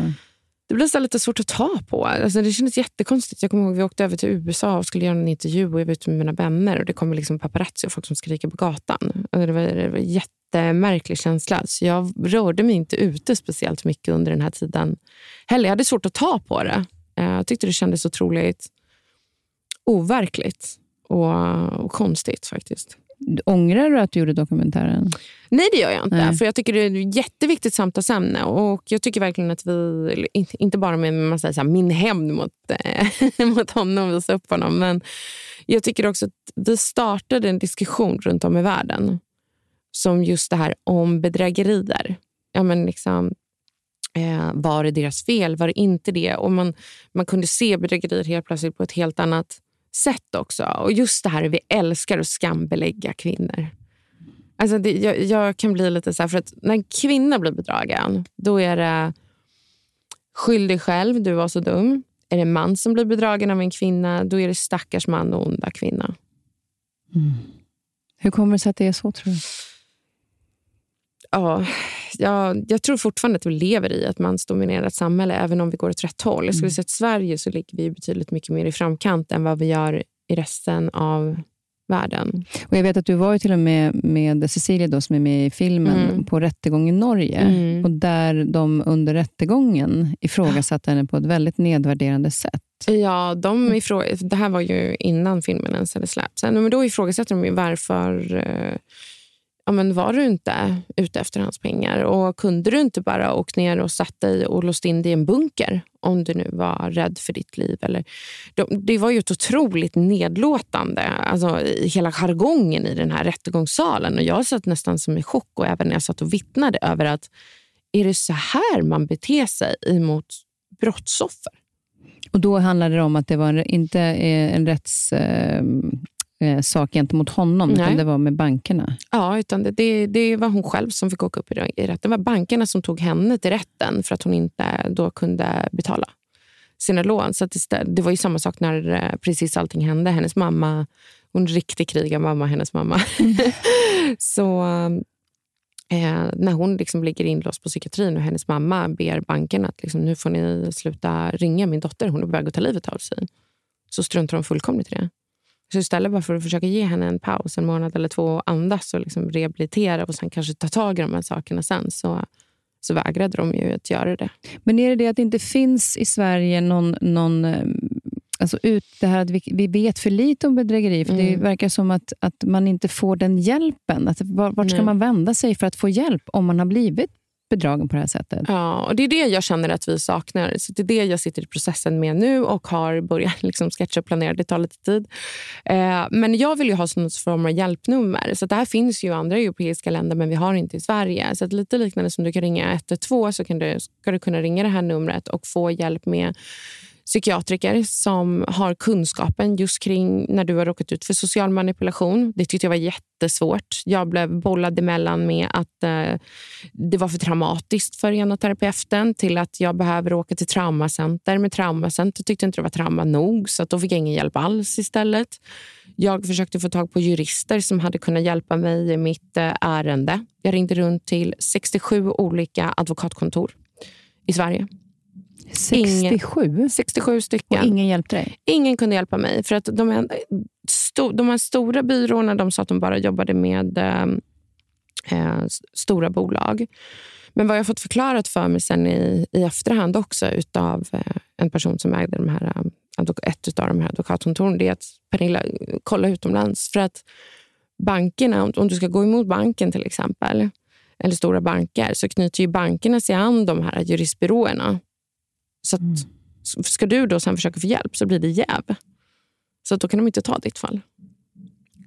Det blev så lite svårt att ta på. Alltså det kändes jättekonstigt. Jag kommer ihåg vi åkte över till USA och skulle göra en intervju och jag var ute med mina vänner och det kom liksom paparazzi och folk som skriker på gatan. Alltså det, var, det var en jättemärklig känsla. Så jag rörde mig inte ute speciellt mycket under den här tiden heller. Jag hade svårt att ta på det. Eh, jag tyckte det kändes otroligt overkligt och, och konstigt faktiskt. Ångrar du att du gjorde dokumentären? Nej, det gör jag inte. Nej. För Jag tycker det är ett jätteviktigt samtalsämne. Och jag tycker verkligen att vi, inte bara med man säger så här, min hämnd mot, äh, mot honom, visa upp honom. Men jag tycker också att vi startade en diskussion runt om i världen som just det här om bedrägerier. Ja, men liksom, eh, var det deras fel? Var det inte det? Och man, man kunde se bedrägerier helt plötsligt på ett helt annat sätt också. Och just det här vi älskar att skambelägga kvinnor. Alltså det, jag, jag, kan bli lite så här, för att när en kvinna blir bedragen, då är det skyll dig själv, du var så dum. Är det en man som blir bedragen av en kvinna, då är det stackars man och onda kvinna. Mm. Hur kommer det sig att det är så, tror du? Ja, jag, jag tror fortfarande att vi lever i ett mansdominerat samhälle, även om vi går åt rätt håll. Jag skulle mm. säga att Sverige så ligger vi betydligt mycket mer i framkant än vad vi gör i resten av världen. Och jag vet att du var ju till och med med Cecilia, då, som är med i filmen, mm. på rättegång i Norge. Mm. Och där de under rättegången ifrågasatte henne på ett väldigt nedvärderande sätt. Ja, de ifrå... det här var ju innan filmen ens hade släppts. Men då ifrågasätter de ju varför eh, ja, men var du inte ute efter hans pengar? Och kunde du inte bara åkt ner och satt dig och låst in dig i en bunker om du nu var rädd för ditt liv? Eller, det var ju ett otroligt nedlåtande, alltså hela jargongen i den här rättegångssalen. Och jag satt nästan som i chock och även när jag satt och vittnade över att är det så här man beter sig emot brottsoffer? Och Då handlade det om att det var inte en rätts eh, eh, sak gentemot honom, Nej. utan det var med bankerna? Ja, utan det, det, det, var hon själv som fick åka upp i rätten. Det var bankerna som tog henne till rätten för att hon inte då kunde betala sina lån. Så det, det var ju samma sak när eh, precis allting hände. Hennes mamma, hon är riktig krigarmamma, hennes mamma. Mm. så eh, när hon liksom ligger inlåst på psykiatrin och hennes mamma ber banken att liksom, nu får ni sluta ringa min dotter, hon är på väg att ta livet av sig. Så struntar de fullkomligt i det. Så istället bara för att försöka ge henne en paus, en månad eller två, och andas och liksom rehabilitera och sen kanske ta tag i de här sakerna sen, så, så vägrade de ju att göra det. Men är det det att det inte finns i Sverige någon, någon eh, alltså ut det här att vi, vi vet för lite om bedrägeri. För mm. Det verkar som att, att man inte får den hjälpen. Att, vart ska Nej. man vända sig för att få hjälp om man har blivit bedragen på det här sättet. Ja, och det är det jag känner att vi saknar. Så Det är det jag sitter i processen med nu och har börjat liksom sketcha och planera. Det tar lite tid. Eh, men jag vill ju ha någon form av hjälpnummer. Så Det här finns ju i andra europeiska länder, men vi har inte i Sverige. Så lite liknande som du kan ringa 112 så kan du, ska du kunna ringa det här numret och få hjälp med psykiatriker som har kunskapen just kring när du har råkat ut för social manipulation. Det tyckte jag var jättesvårt. Jag blev bollad emellan med att eh, det var för traumatiskt för ena terapeuten till att jag behöver åka till traumacenter. Med traumacenter tyckte inte det var trauma nog, så att då fick jag ingen hjälp alls istället. Jag försökte få tag på jurister som hade kunnat hjälpa mig i mitt eh, ärende. Jag ringde runt till 67 olika advokatkontor i Sverige. 67? Ingen, 67 stycken. Och ingen hjälpte dig? Ingen kunde hjälpa mig. För att de, sto, de här stora byråerna de sa att de bara jobbade med ehm, eh, stora bolag. Men vad jag fått förklarat för mig sen i, i efterhand också av eh, en person som ägde de här, eh, ett av de här advokatkontoren, det är att Pernilla, kolla utomlands. För att bankerna, om du ska gå emot banken till exempel, eller stora banker, så knyter ju bankerna sig an de här juristbyråerna så att, mm. Ska du då sen försöka få hjälp så blir det jäv. Så då kan de inte ta ditt fall.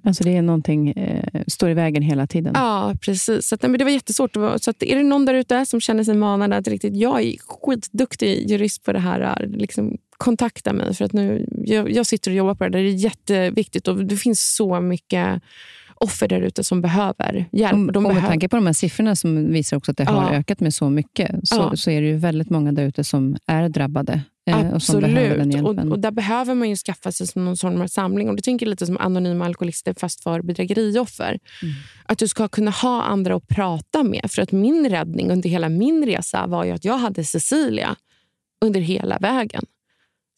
Alltså det är någonting eh, står i vägen hela tiden? Ja, precis. Så att, men det var jättesvårt. Så att, är det någon där ute som känner sig manad att riktigt, jag är skitduktig jurist på det här, liksom, kontakta mig. För att nu, jag, jag sitter och jobbar på det. Det är jätteviktigt och det finns så mycket offer där ute som behöver hjälp. De och med tanke på de här siffrorna som visar också att det har ökat med så mycket, så, ja. så är det ju väldigt många där ute som är drabbade. Eh, Absolut. Och, och, och, där behöver man ju skaffa sig någon form av samling. Och det tänker lite som anonyma alkoholister fast för bedrägerioffer. Mm. Att du ska kunna ha andra att prata med. För att min räddning under hela min resa var ju att jag hade Cecilia under hela vägen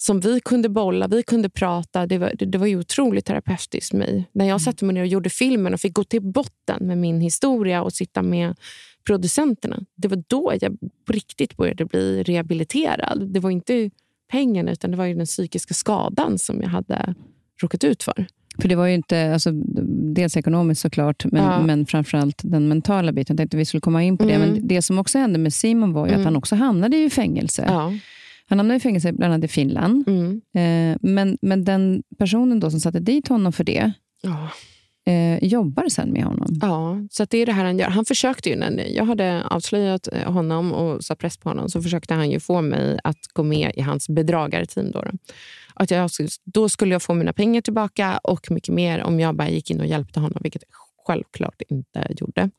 som vi kunde bolla, vi kunde prata. Det var, det, det var ju otroligt terapeutiskt för mig. När jag mm. satte mig ner och gjorde filmen och fick gå till botten med min historia och sitta med producenterna. Det var då jag på riktigt började bli rehabiliterad. Det var inte pengarna utan det var den psykiska skadan som jag hade råkat ut för. För det var ju inte, alltså, dels ekonomiskt såklart, men, ja. men framförallt den mentala biten. Jag tänkte vi skulle komma in på det. Mm. Men det som också hände med Simon var ju mm. att han också hamnade i fängelse. Ja. Han hamnade i fängelse bland annat i Finland. Mm. Eh, men, men den personen då som satte dit honom för det, ja. eh, jobbar sen med honom. Ja, så det är det här han gör. Han försökte ju, när jag hade avslöjat eh, honom och satt press på honom, så försökte han ju få mig att gå med i hans bedragarteam. Då, då. Att jag, då skulle jag få mina pengar tillbaka och mycket mer om jag bara gick in och hjälpte honom, vilket jag självklart inte gjorde.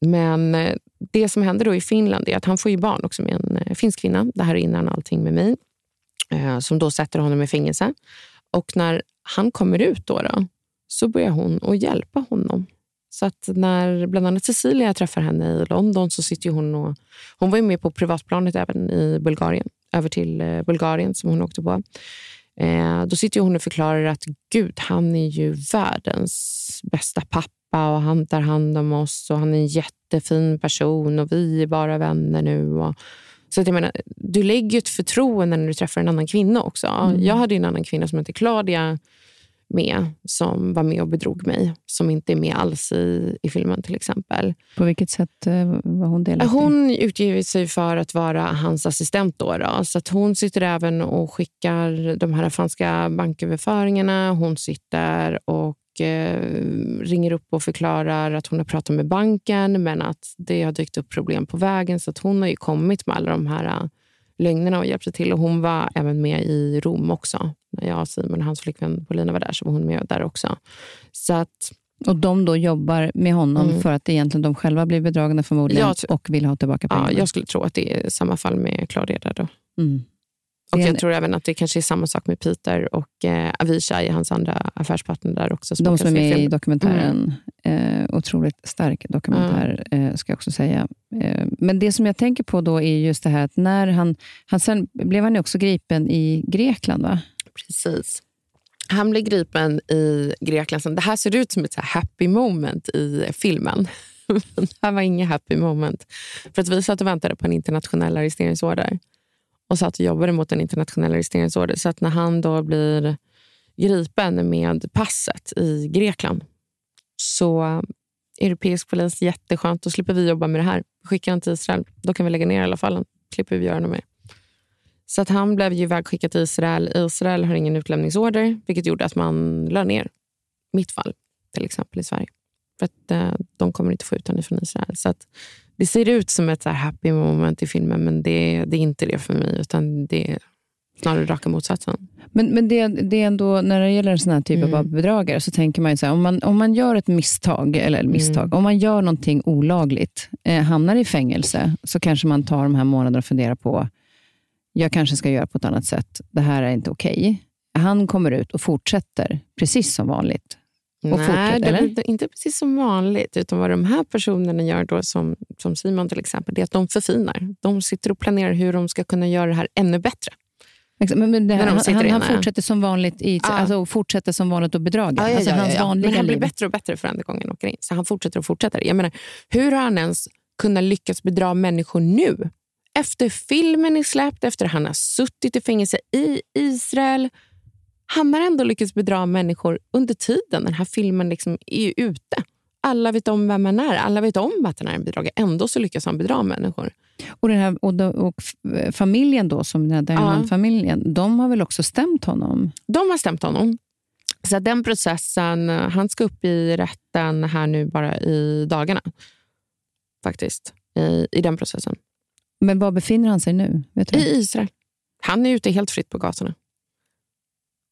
Men eh, det som händer då i Finland är att han får ju barn också med en eh, finsk kvinna. Det här är innan allting med mig. Eh, som då sätter honom i fängelse. Och när han kommer ut då, då så börjar hon att hjälpa honom Så att när bland annat Cecilia träffar henne i London så sitter hon och... Hon var ju med på privatplanet även i Bulgarien, över till eh, Bulgarien som hon åkte på. Eh, då sitter hon och förklarar att gud, han är ju världens bästa pappa och han tar hand om oss och han är en jättefin person och vi är bara vänner nu. Och, så att jag menar, du lägger ett förtroende när du träffar en annan kvinna också. Mm. Jag hade en annan kvinna som hette Claudia med som var med och bedrog mig, som inte är med alls i, i filmen till exempel. På vilket sätt eh, var hon delaktig? Hon utger sig för att vara hans assistent. Då, då, så att hon sitter även och skickar de här franska banköverföringarna. Hon sitter och ringer upp och förklarar att hon har pratat med banken men att det har dykt upp problem på vägen. Så att hon har ju kommit med alla de här lögnerna och hjälpte till. Och hon var även med i Rom också. När jag, Simon och hans flickvän Paulina var där så var hon med där också. Så att, och de då jobbar med honom mm. för att egentligen de själva blir bedragna förmodligen jag, och vill ha tillbaka pengarna? Ja, jag skulle tro att det är samma fall med Claudia där då. Mm. Och Jag tror även att det kanske är samma sak med Peter och eh, Avishai, hans andra affärspartner där också. Som de som är med i dokumentären. Mm. Eh, otroligt stark dokumentär, mm. eh, ska jag också säga. Eh, men det som jag tänker på då är just det här att när han... han sen blev han också gripen i Grekland, va? Precis. Han blev gripen i Grekland. Det här ser ut som ett happy moment i filmen. det här var inget happy moment. För att vi satt och väntade på en internationell arresteringsorder och satt och jobbade mot en internationell arresteringsorder. Så att när han då blir gripen med passet i Grekland så eh, europeisk polis, jätteskönt. Då slipper vi jobba med det här. Skickar han till Israel, då kan vi lägga ner i alla fall. Slipper vi göra något mer. Så att han blev ju ivägskickad till Israel. Israel har ingen utlämningsorder, vilket gjorde att man lade ner mitt fall, till exempel i Sverige. För att eh, de kommer inte få ut honom från Israel. Så att det ser ut som ett så happy moment i filmen, men det, det, är inte det för mig. Utan det är snarare raka motsatsen. Men, men det, det är ändå, när det gäller en sån här typ mm. av bedragare, så tänker man ju så här, om man, om man gör ett misstag, eller misstag, mm. om man gör någonting olagligt, eh, hamnar i fängelse, så kanske man tar de här månaderna och funderar på, jag kanske ska göra på ett annat sätt. Det här är inte okej. Okay. Han kommer ut och fortsätter precis som vanligt. Och Nej, det är inte precis som vanligt. Utan vad de här personerna gör, då, som, som Simon till exempel, det är att de förfinar. De sitter och planerar hur de ska kunna göra det här ännu bättre. Men, men här, han, han, han fortsätter som vanligt i, ja. alltså, fortsätter som vanligt att bedraga. Ja, ja, alltså, hans vanliga men han blir bättre och bättre för varje gång han åker in. Så han fortsätter och fortsätter. Jag menar, hur har han ens kunnat lyckas bedra människor nu? Efter filmen är släppt, efter att han har suttit i fängelse i Israel. Han har ändå lyckats bedra människor under tiden den här filmen liksom är ute. Alla vet om vem han är, alla vet om att han är en bedragare. Ändå så lyckas han bedra människor. Och, den här, och, då, och familjen då, som den här ja. de har väl också stämt honom? De har stämt honom. Så den processen, han ska upp i rätten här nu bara i dagarna. Faktiskt, i, i den processen. Men var befinner han sig nu? I Israel. Han är ute helt fritt på gatorna.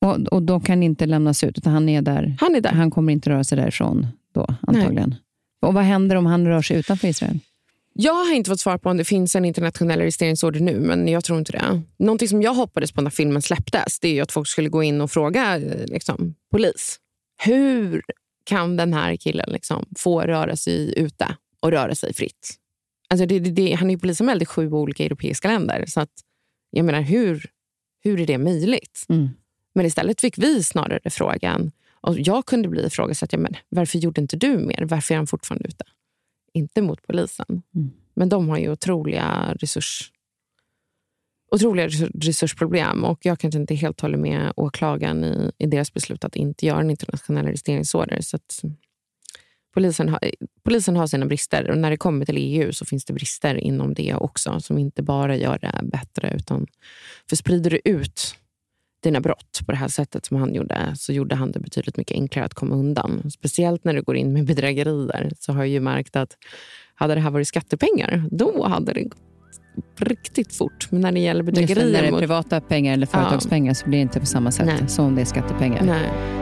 Och, och då kan inte lämnas ut, utan han är där? Han är där. Han kommer inte röra sig därifrån då, antagligen? Nej. Och vad händer om han rör sig utanför Israel? Jag har inte fått svar på om det finns en internationell arresteringsorder nu, men jag tror inte det. Någonting som jag hoppades på när filmen släpptes, det är att folk skulle gå in och fråga liksom, polis. Hur kan den här killen liksom, få röra sig ute och röra sig fritt? Alltså det, det, det, han är ju polisanmäld i sju olika europeiska länder. Så att, jag menar, hur, hur är det möjligt? Mm. Men istället fick vi snarare frågan, och jag kunde bli ifrågasatt, ja, men varför gjorde inte du mer? Varför är han fortfarande ute? Inte mot polisen. Mm. Men de har ju otroliga resurs otroliga resursproblem och jag kanske inte helt håller med åklagaren i, i deras beslut att inte göra en internationell arresteringsorder. Så att, polisen, har, polisen har sina brister och när det kommer till EU så finns det brister inom det också som inte bara gör det bättre. utan För sprider du ut dina brott på det här sättet som han gjorde så gjorde han det betydligt mycket enklare att komma undan. Speciellt när du går in med bedrägerier så har jag ju märkt att hade det här varit skattepengar, då hade det gått riktigt fort. Men när det gäller bedrägerier... Just när det är privata pengar eller företagspengar ja. så blir det inte på samma sätt Nej. som om det är skattepengar. Nej.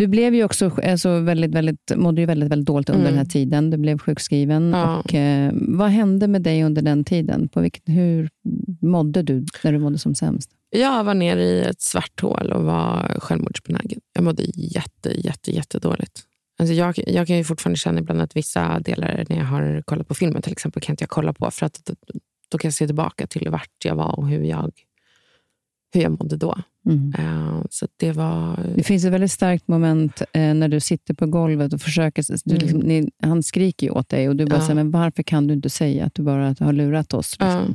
Du blev ju också alltså, väldigt, väldigt, mådde ju väldigt, väldigt dåligt under mm. den här tiden. Du blev sjukskriven. Ja. Och, eh, vad hände med dig under den tiden? På vilket, hur mådde du när du mådde som sämst? Jag var nere i ett svart hål och var självmordsbenägen. Jag mådde jätte, jätte, jättedåligt. Alltså jag, jag kan ju fortfarande känna ibland att vissa delar när jag har kollat på filmen till exempel kan inte jag kolla på för att då, då kan jag se tillbaka till vart jag var och hur jag, hur jag mådde då. Mm. Uh, så det, var... det finns ett väldigt starkt moment uh, när du sitter på golvet och försöker... Du, mm. liksom, ni, han skriker ju åt dig och du bara uh. säger, men varför kan du inte säga att du bara har lurat oss? Liksom.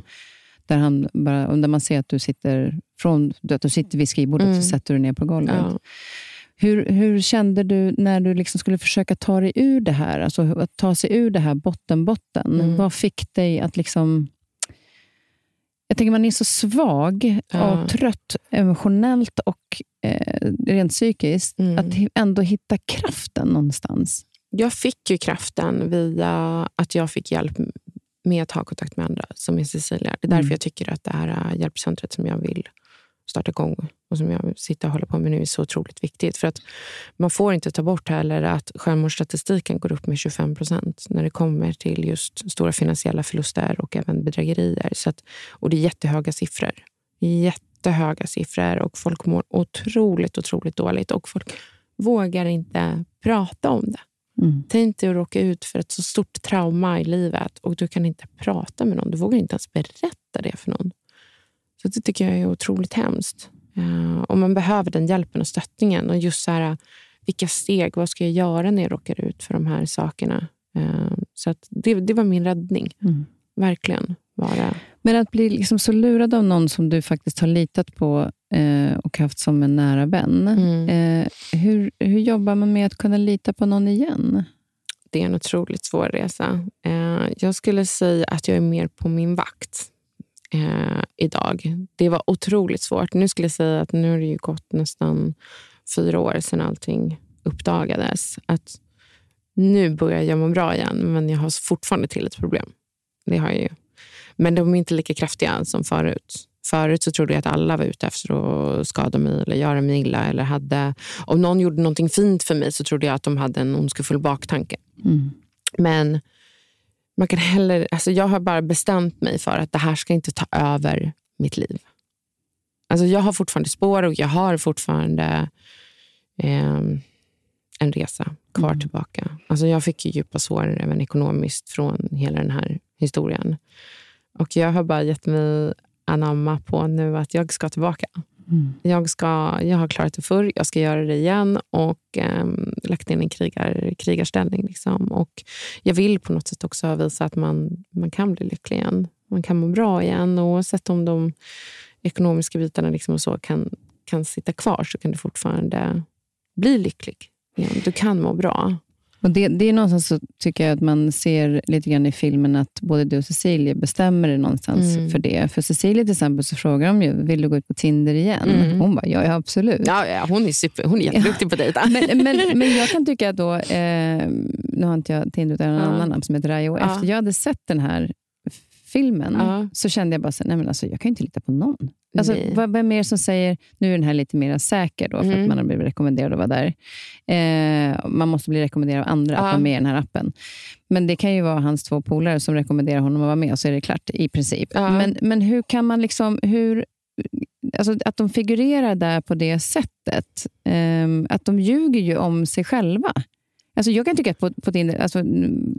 Där, han bara, där man ser att du sitter, från, att du sitter vid skrivbordet mm. så sätter du ner på golvet. Hur, hur kände du när du liksom skulle försöka ta dig ur det här? Alltså att ta sig ur det här botten-botten. Mm. Vad fick dig att liksom... Jag tänker man är så svag ja. och trött emotionellt och eh, rent psykiskt. Mm. Att ändå hitta kraften någonstans. Jag fick ju kraften via att jag fick hjälp med att ha kontakt med andra, som är Cecilia. Det är därför mm. jag tycker att det här hjälpcentret som jag vill starta igång och som jag sitter och håller på med nu är så otroligt viktigt. För att Man får inte ta bort heller att självmordsstatistiken går upp med 25 procent när det kommer till just stora finansiella förluster och även bedrägerier. Så att, och det är jättehöga siffror. Jättehöga siffror och folk mår otroligt, otroligt dåligt. Och folk vågar inte prata om det. Mm. Tänk dig att råka ut för ett så stort trauma i livet och du kan inte prata med någon. Du vågar inte ens berätta det för någon. Så det tycker jag är otroligt hemskt. Uh, och man behöver den hjälpen och stöttningen. Och just så här, vilka steg, vad ska jag göra när jag råkar ut för de här sakerna? Uh, så det, det var min räddning. Mm. Verkligen. Var Men att bli liksom så lurad av någon som du faktiskt har litat på eh, och haft som en nära vän. Mm. Eh, hur, hur jobbar man med att kunna lita på någon igen? Det är en otroligt svår resa. Eh, jag skulle säga att jag är mer på min vakt eh, idag. Det var otroligt svårt. Nu skulle jag säga att nu har det ju gått nästan fyra år sedan allting uppdagades. Att nu börjar jag må bra igen, men jag har fortfarande till ett problem. Det har jag ju. Men de är inte lika kraftiga som förut. Förut så trodde jag att alla var ute efter att skada mig eller göra mig illa. Eller hade, om någon gjorde någonting fint för mig så trodde jag att de hade en ondskefull baktanke. Mm. Men man kan heller, alltså jag har bara bestämt mig för att det här ska inte ta över mitt liv. Alltså jag har fortfarande spår och jag har fortfarande eh, en resa kvar mm. tillbaka. Alltså jag fick ju djupa sår även ekonomiskt från hela den här historien. Och jag har bara gett mig anamma på nu att jag ska tillbaka. Mm. Jag, ska, jag har klarat det förr, jag ska göra det igen och eh, lagt in en krigar, krigarställning. Liksom. Och jag vill på något sätt också visa att man, man kan bli lycklig igen. Man kan må bra igen. Och oavsett om de ekonomiska bitarna liksom och så kan, kan sitta kvar så kan du fortfarande bli lycklig igen. Du kan må bra. Och det, det är någonstans så tycker jag att man ser lite grann i filmen att både du och Cecilia bestämmer det någonstans mm. för det. För Cecilia till exempel så frågar de ju, vill du gå ut på Tinder igen? Mm. Hon bara, ja, ja absolut. Ja, ja, hon är, super, hon är jätteduktig på dejta. men, men, men jag kan tycka att då, eh, nu har inte jag Tinder utan en ja. annan app som heter Rayo. Efter jag hade sett den här filmen så kände jag bara så, nej men alltså, jag kan inte lita på någon. Alltså, vad, vem är det som säger, nu är den här lite mer säker då, för mm. att man har blivit rekommenderad att vara där. Eh, man måste bli rekommenderad av andra ja. att vara med i den här appen. Men det kan ju vara hans två polare som rekommenderar honom att vara med och så är det klart i princip. Ja. Men, men hur kan man liksom, hur, alltså att de figurerar där på det sättet. Eh, att de ljuger ju om sig själva. Alltså jag kan tycka att på, på Tinder, alltså,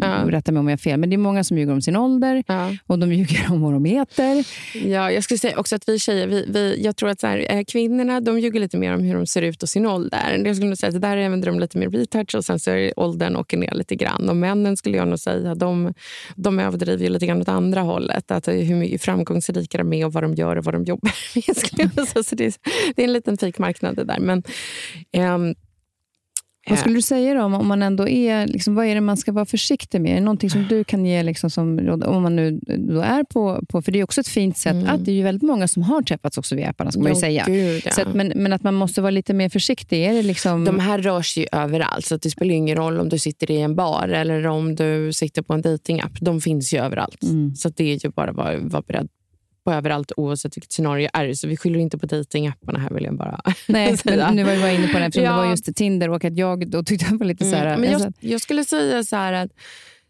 ja. rätta mig om jag har fel, men det är många som ljuger om sin ålder ja. och de ljuger om vad de heter. Ja, jag skulle säga också att vi tjejer, vi, vi, jag tror att så här, eh, kvinnorna de ljuger lite mer om hur de ser ut och sin ålder. Jag skulle nog säga att där använder de lite mer retouch och sen så är åldern åker ner lite grann. Och männen skulle jag nog säga, de, de överdriver lite grann åt andra hållet. Att hur mycket framgångsrika de är och vad de gör och vad de jobbar med. Så det, är, det är en liten fikmarknad det där. Men, um, vad skulle du säga då, om, man ändå är, liksom, vad är det man ska vara försiktig med? Är det någonting som du kan ge liksom, som om man nu då är på, på, för det är också ett fint sätt mm. att det är ju väldigt många som har träffats också via apparna, ska man säga. Gud, ja. så att, men, men att man måste vara lite mer försiktig. Är det liksom... De här rör sig ju överallt, så det spelar ingen roll om du sitter i en bar eller om du sitter på en datingapp. De finns ju överallt. Mm. Så det är ju bara att vara, vara beredd på överallt oavsett vilket scenario är. Så vi skyller inte på dejtingapparna här vill jag bara Nej, säga. nu var vi inne på det eftersom Ja. det var just Tinder och att jag då tyckte det var lite så här... Mm, men jag, jag skulle säga så här att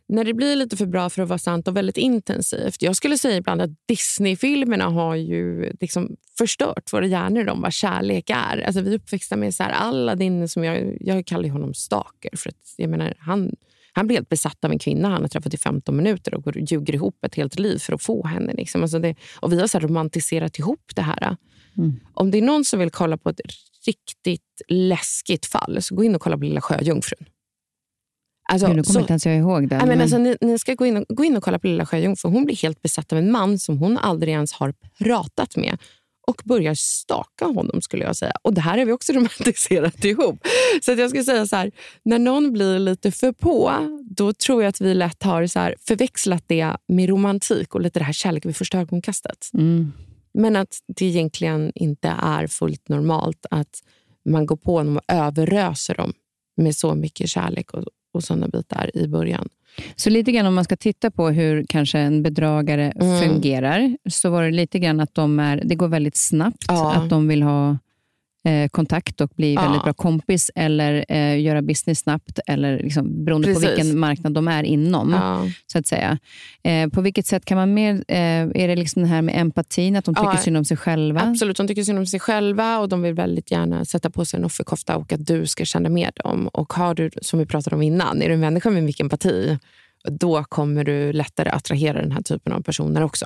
när det blir lite för bra för att vara sant och väldigt intensivt. Jag skulle säga ibland att Disney-filmerna har ju liksom förstört våra hjärnor om vad kärlek är. Alltså vi är uppväxta med så här Aladdin, som jag, jag kallar honom stalker. För att, jag menar, han, han blir helt besatt av en kvinna han har träffat i 15 minuter och går och ljuger ihop ett helt liv för att få henne. Liksom. Alltså det, och vi har så romantiserat ihop det här. Mm. Om det är någon som vill kolla på ett riktigt läskigt fall, så gå in och kolla på Lilla Sjöjungfrun. Alltså, nu kommer så- inte ens jag ihåg den. Men- alltså, ni, ni ska gå in, och, gå in och kolla på Lilla Sjöjungfrun. Hon blir helt besatt av en man som hon aldrig ens har pratat med och börjar staka honom. skulle jag säga. Och Det här har vi också romantiserat ihop. Så att jag skulle säga så här, när någon blir lite för på, då tror jag att vi lätt har så här, förväxlat det med romantik och lite det här kärlek vid första ögonkastet. Mm. Men att det egentligen inte är fullt normalt att man går på dem och överröser dem med så mycket kärlek och, och sådana bitar i början. Så lite grann om man ska titta på hur kanske en bedragare Mm. fungerar, så var det lite grann att de är, det går väldigt snabbt. Ja. Att de vill ha kontakt och bli Ja. väldigt bra kompis eller eh, göra business snabbt, eller liksom, beroende på Precis. vilken marknad de är inom. Ja. så att säga. Eh, på vilket sätt kan man mer... Eh, är det liksom det här med empatin, att de tycker Ja, synd om sig själva? Absolut, de tycker synd om sig själva och de vill väldigt gärna sätta på sig en offerkofta och att du ska känna med dem. Och har du, som vi pratade om innan, är du en människa med mycket empati, då kommer du lättare attrahera den här typen av personer också.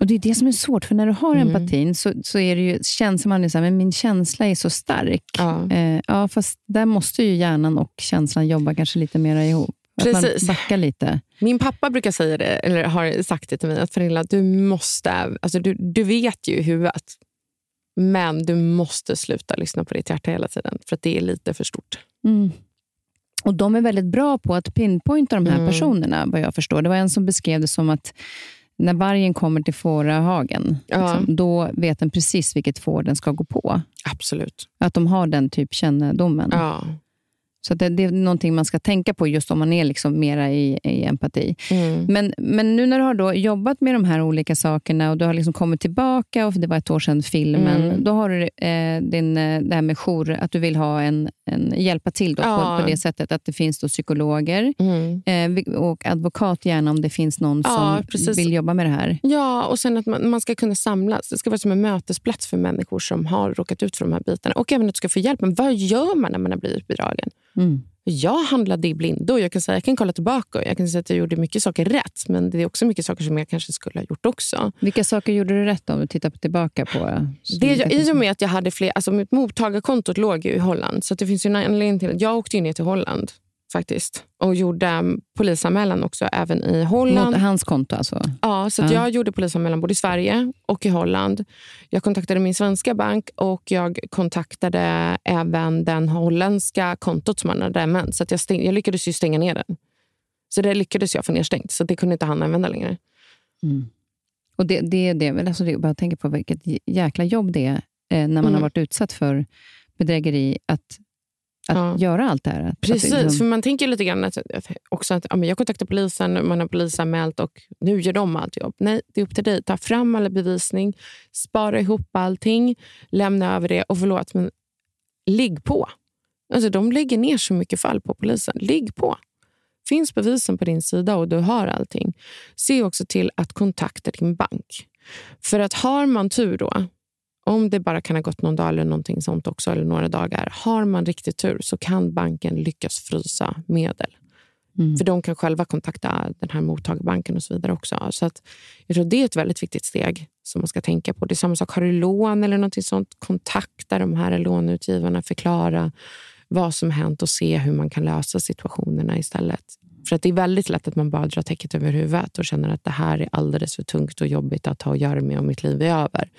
Och Det är det som är svårt, för när du har Mm. empatin så, så är det ju, känns man ju så här, men min känsla är så stark. Ja. Eh, ja, fast där måste ju hjärnan och känslan jobba kanske lite mer ihop. Att Precis. man backar lite. Min pappa brukar säga det, eller har sagt det till mig, att Pernilla, du måste, alltså du, du vet ju i huvudet, men du måste sluta lyssna på ditt hjärta hela tiden, för att det är lite för stort. Mm. Och De är väldigt bra på att pinpointa de här Mm. personerna, vad jag förstår. Det var en som beskrev det som att när vargen kommer till fårahagen, Ja. liksom, då vet den precis vilket får den ska gå på. Absolut. Att de har den typ kännedomen. Ja. Så det, det är någonting man ska tänka på just om man är liksom mera i, i empati. Mm. Men, men nu när du har då jobbat med de här olika sakerna och du har liksom kommit tillbaka, och det var ett år sedan filmen, Mm. då har du eh, din, eh, det här med jour, att du vill ha en, en hjälpa till då Ja. på, på det sättet att det finns då psykologer Mm. eh, och advokat gärna om det finns någon Ja, som precis. vill jobba med det här. Ja, och sen att man, man ska kunna samlas. Det ska vara som en mötesplats för människor som har råkat ut för de här bitarna. Och även att du ska få hjälp. Men vad gör man när man har blivit bedragen? Mm. Jag handlade i blindo. Jag kan, säga, jag kan kolla tillbaka och jag kan säga att jag gjorde mycket saker rätt. Men det är också mycket saker som jag kanske skulle ha gjort också. Vilka saker gjorde du rätt om du tittar tillbaka på? Det, jag, I och med att jag hade fler... Alltså mitt mottagarkontot låg ju i Holland. Så det finns en anledning till att jag åkte ner till Holland faktiskt. Och gjorde polisanmälan också även i Holland. Mot hans konto alltså? Ja, så Ja. jag gjorde polisanmälan både i Sverige och i Holland. Jag kontaktade min svenska bank och jag kontaktade även den holländska kontot som han hade använt. Så jag, stäng, jag lyckades ju stänga ner den. Så det lyckades jag få nedstängt, så det kunde inte han använda längre. Mm. Och det, det, det, alltså det, bara tänka på vilket jäkla jobb det är eh, när man har Mm. varit utsatt för bedrägeri, att, att Ja. göra allt det här. Att, att Precis, det liksom- för man tänker lite grann att, att- också att ja, men jag kontaktar polisen, man har polisanmält och nu gör de allt jobb. Nej, det är upp till dig. Ta fram all bevisning, spara ihop allting, lämna över det och förlåt, men ligg på. Alltså, de lägger ner så mycket fall på polisen. Ligg på. Finns bevisen på din sida och du har allting, se också till att kontakta din bank. För att har man tur då, om det bara kan ha gått någon dag eller någonting sånt också, eller några dagar. Har man riktigt tur så kan banken lyckas frysa medel. Mm. För de kan själva kontakta den här mottagarbanken och så vidare också. Så att jag tror det är ett väldigt viktigt steg som man ska tänka på. Det är samma sak, har du lån eller något sånt, kontakta de här låneutgivarna, förklara vad som hänt och se hur man kan lösa situationerna istället. För att det är väldigt lätt att man bara drar täcket över huvudet och känner att det här är alldeles för tungt och jobbigt att ha att göra med och mitt liv är över.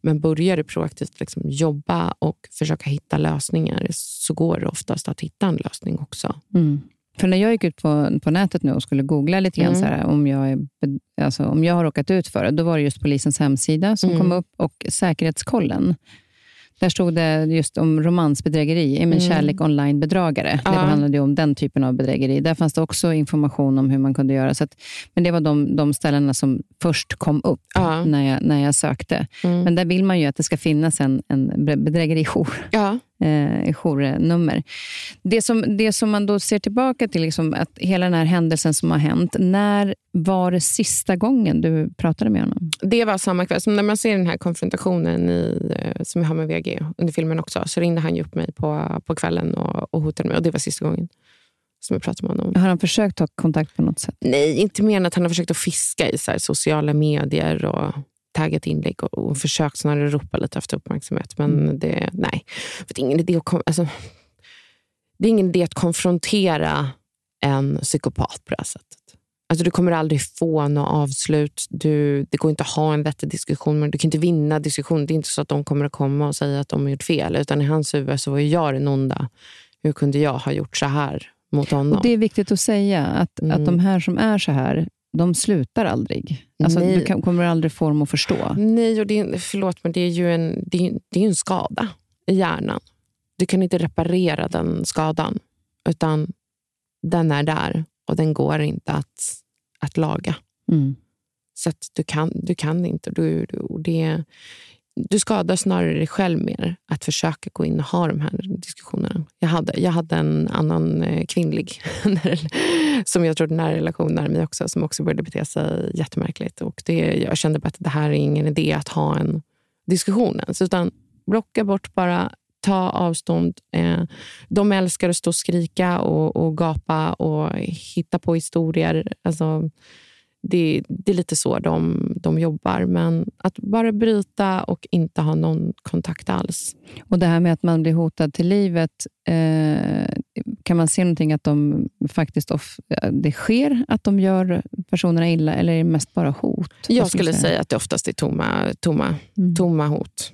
Men börjar du proaktivt liksom jobba och försöka hitta lösningar så går det oftast att hitta en lösning också. Mm. För när jag gick ut på, på nätet nu och skulle googla lite grann Mm. så här, om, jag är, alltså, om jag har råkat ut för det, då var det just polisens hemsida som Mm. kom upp och Säkerhetskollen. Där stod det just om romansbedrägeri, mm. kärlek online-bedragare. Ja. Det handlade om den typen av bedrägeri. Där fanns det också information om hur man kunde göra. Så att, men det var de, de ställena som först kom upp ja. när, jag, när jag sökte. Mm. Men där vill man ju att det ska finnas en, en bedrägerijour. Ja eh, journummer. Det som, det som man då ser tillbaka till, liksom att hela den här händelsen som har hänt. När var det sista gången du pratade med honom? Det var samma kväll. Som när man ser den här konfrontationen i, eh, som jag har med VG under filmen också, så ringde han upp mig på, på kvällen och, och hotade mig. Och det var sista gången som jag pratade med honom. Har han försökt ta kontakt på något sätt? Nej, inte mer än att han har försökt att fiska i så sociala medier och taggat inlägg och, och försökt snarare ropa lite efter uppmärksamhet. Men mm. det, nej. För det, är ingen idé att, alltså, det är ingen idé att konfrontera en psykopat på det här sättet. Alltså, du kommer aldrig få något avslut. Du, det går inte att ha en vettig diskussion. Men du kan inte vinna diskussion. Det är inte så att de kommer att komma och säga att de har gjort fel. Utan i hans huvud så var jag den onda. Hur kunde jag ha gjort så här mot honom? Och det är viktigt att säga att, mm. att de här som är så här, de slutar aldrig. Alltså, du kan, kommer aldrig få dem att förstå. Nej, och det, förlåt, men det är ju en, det är, det är en skada i hjärnan. Du kan inte reparera den skadan, utan den är där och den går inte att, att laga. Mm. Så du, kan, du kan inte. Du, du, det, du skadar snarare dig själv mer att försöka gå in och ha de här diskussionerna. Jag hade, jag hade en annan eh, kvinnlig som jag trodde nära relation med mig också, som också började bete sig jättemärkligt. Och det, jag kände bara att det här är ingen idé att ha en diskussion ens. Utan blocka bort bara, ta avstånd. Eh, de älskar att stå och skrika och, och gapa och hitta på historier. Alltså, det, det, är lite så de, de jobbar. Men att bara bryta och inte ha någon kontakt alls. Och Det här med att man blir hotad till livet, eh, kan man se någonting att de faktiskt off, det sker att de gör personerna illa, eller är det mest bara hot? Jag skulle säga? säga att det oftast är tomma, tomma, mm. tomma hot.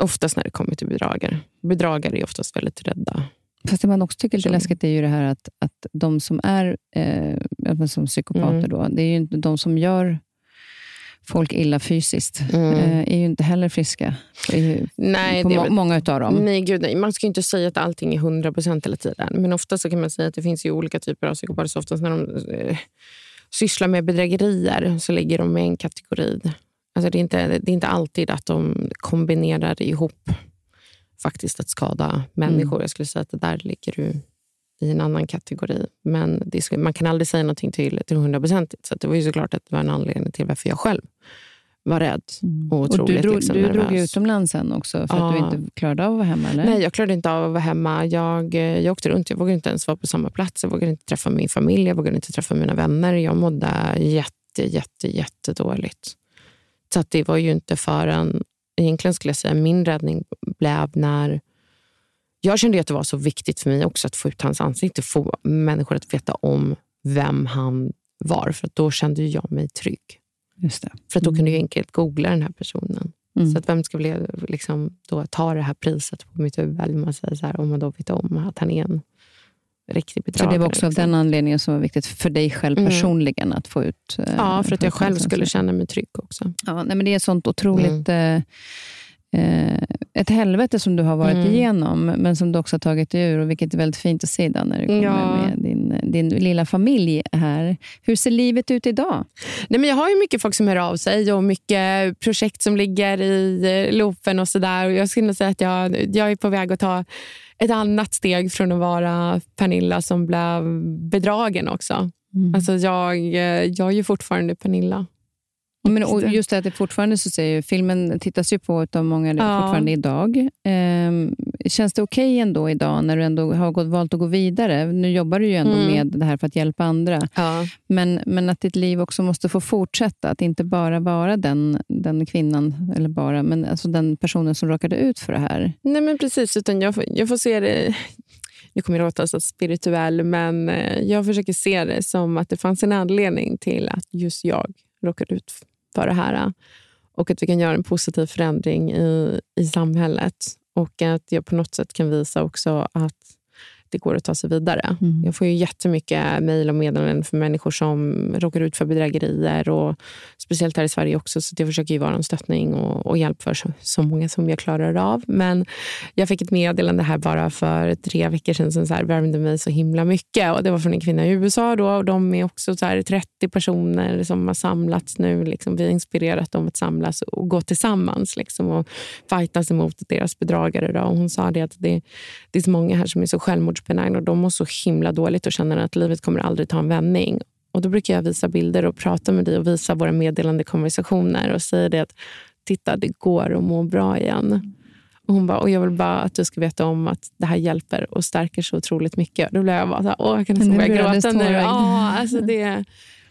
Oftast när det kommer till bedragare. Bedragare är oftast väldigt rädda. Fast det man också tycker är lite läskigt är ju det här att, att de som är eh, som psykopater, mm. då, det är ju inte de som gör folk illa fysiskt, mm. eh, är ju inte heller friska. Nej, på må, många av dem. Nej, gud, nej. Man ska inte säga att allting är 100 procent hela tiden. Men ofta så kan man säga att det finns ju olika typer av psykopater. Så oftast när de eh, sysslar med bedrägerier så ligger de i en kategori. Alltså det, är inte, det är inte alltid att de kombinerar ihop faktiskt att skada människor. Mm. Jag skulle säga att det där ligger du i en annan kategori. Men det, man kan aldrig säga någonting till, till hundraprocentigt. Så det var ju såklart att det var en anledning till varför jag själv var rädd. Mm. Och, och du drog, liksom, du drog utomlands sen också för ja. att du inte klarade av att vara hemma? Eller? Nej, jag klarade inte av att vara hemma. Jag, jag åkte runt. Jag vågade inte ens vara på samma plats. Jag vågade inte träffa min familj. Jag vågade inte träffa mina vänner. Jag mådde jätte, jätte, jättedåligt. Så att det var ju inte förrän egentligen skulle jag säga min räddning blev när jag kände att det var så viktigt för mig också att få ut hans ansikte, få människor att veta om vem han var. För då kände jag mig trygg. Just det. För då kunde jag enkelt googla den här personen. Mm. Så att vem ska bli, liksom, då ta det här priset på mitt huvud? Man säger så här, om man då vet om att han är en riktig bedragare. Så det var också liksom. av den anledningen som var viktigt för dig själv mm. personligen att få ut... Eh, ja, för att jag själv skulle känna mig trygg också. Ja, nej, men det är sånt otroligt... Mm. Eh, ett helvete som du har varit mm. igenom, men som du också har tagit dig ur. Och vilket är väldigt fint att se idag när du kommer ja. med din, din lilla familj här. Hur ser livet ut idag? Nej, men jag har ju mycket folk som hör av sig och mycket projekt som ligger i eh, loopen och sådär. Jag skulle säga att jag, jag är på väg att ta ett annat steg från att vara Pernilla som blev bedragen också. Mm. Alltså jag, jag är ju fortfarande Pernilla. Men, och just det att det fortfarande så säger filmen tittas ju på av många ja. fortfarande idag. Ehm, känns det okej okay ändå idag när du ändå har gått, valt att gå vidare? Nu jobbar du ju ändå mm. med det här för att hjälpa andra. Ja. Men, men att ditt liv också måste få fortsätta. Att inte bara vara den, den kvinnan, eller bara, men alltså den personen som råkade ut för det här. Nej men precis, utan jag, jag får se det nu kommer jag låta så spirituell, men eh, jag försöker se det som att det fanns en anledning till att just jag råkade ut på det här. Äh, och att vi kan göra en positiv förändring i, i samhället. Och att jag på något sätt kan visa också att det går att ta sig vidare. Mm. Jag får ju jättemycket mejl och meddelanden från människor som råkar ut för bedrägerier. Och speciellt här i Sverige också. Så jag försöker ju vara en stöttning och, och hjälp för så, så, många som jag klarar av. Men jag fick ett meddelande här bara för tre veckor sedan som så här värmde mig så himla mycket. Och Det var från en kvinna i USA. Då, och De är också så 30 personer som har samlats nu. Liksom, vi har inspirerat dem att samlas och gå tillsammans liksom, och fightas emot deras bedragare. Då. Och hon sa det att det, det är så många här som är så självmordsbenägna och de mår så himla dåligt och känner att livet kommer aldrig ta en vändning. Och Då brukar jag visa bilder och prata med dig och visa våra meddelande konversationer och säga det att titta, det går att må bra igen. Och hon bara, och jag vill bara att du ska veta om att det här hjälper och stärker så otroligt mycket. Då blev jag bara så här, åh, jag kan nästan börja gråta nu. Ja, alltså det,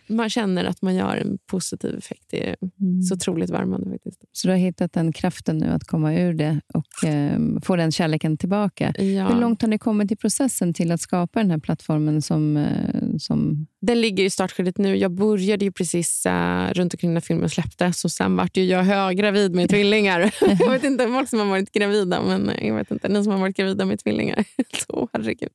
man känner att man gör en positiv effekt. Det är mm. så otroligt värmande. Faktiskt. Så du har hittat den kraften nu att komma ur det och eh, få den kärleken tillbaka. Ja. Hur långt har ni kommit i processen till att skapa den här plattformen? som... Eh, som... Den ligger i startskedet nu. Jag började ju precis eh, runt omkring när filmen släpptes. Och sen vart jag höggravid med tvillingar. jag vet inte folk som har varit gravida, men eh, jag vet inte, ni som har varit gravida med tvillingar. så, herregud.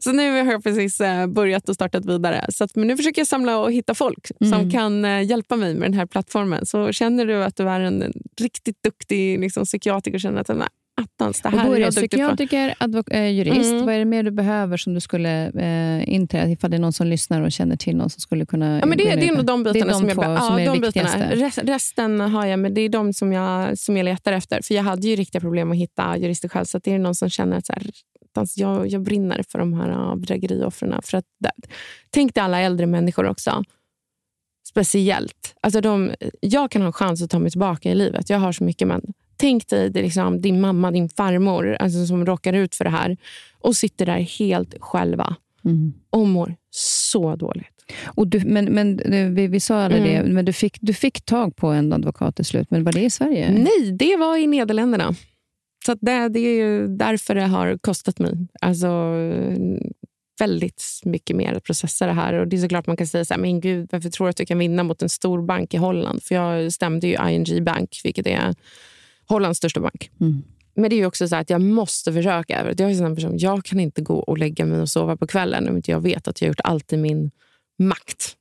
så nu har jag precis eh, börjat och startat vidare. Så att, men nu försöker jag samla och hitta folk mm. som kan eh, hjälpa mig med den här plattformen. Så känner du att du är en riktigt duktig liksom, psykiatriker och känner att nej, attans, det här och då är det psykiatriker, advok- äh, jurist. Mm. Vad är det mer du behöver som du skulle äh, inträda ifall det är någon som lyssnar och känner till någon som skulle kunna... Ja, men det, det är nog de bitarna de som, jag, ja, som är de bitarna. resten har jag, men det är de som jag, som jag letar efter. För Jag hade ju riktiga problem att hitta jurister själv. Så det är någon som känner att så här, jag, jag brinner för de här bedrägerioffren. För att, tänk dig alla äldre människor också. Speciellt. Alltså de, jag kan ha en chans att ta mig tillbaka i livet. Jag har så mycket. Men tänk dig det liksom, din mamma, din farmor alltså, som råkar ut för det här och sitter där helt själva mm. och mår så dåligt. Och du, men men vi, vi sa aldrig mm. det, men du fick, du fick tag på en advokat till slut. Men var det i Sverige? Nej, det var i Nederländerna. Så det, det är därför det har kostat mig. Alltså, väldigt mycket mer att processa det här. Och Det är såklart man kan säga så här, men gud, varför tror du att du kan vinna mot en stor bank i Holland? För jag stämde ju ING Bank, vilket är Hollands största bank. Mm. Men det är också så att jag måste försöka. Jag, är en person, jag kan inte gå och lägga mig och sova på kvällen om inte jag vet att jag har gjort allt i min makt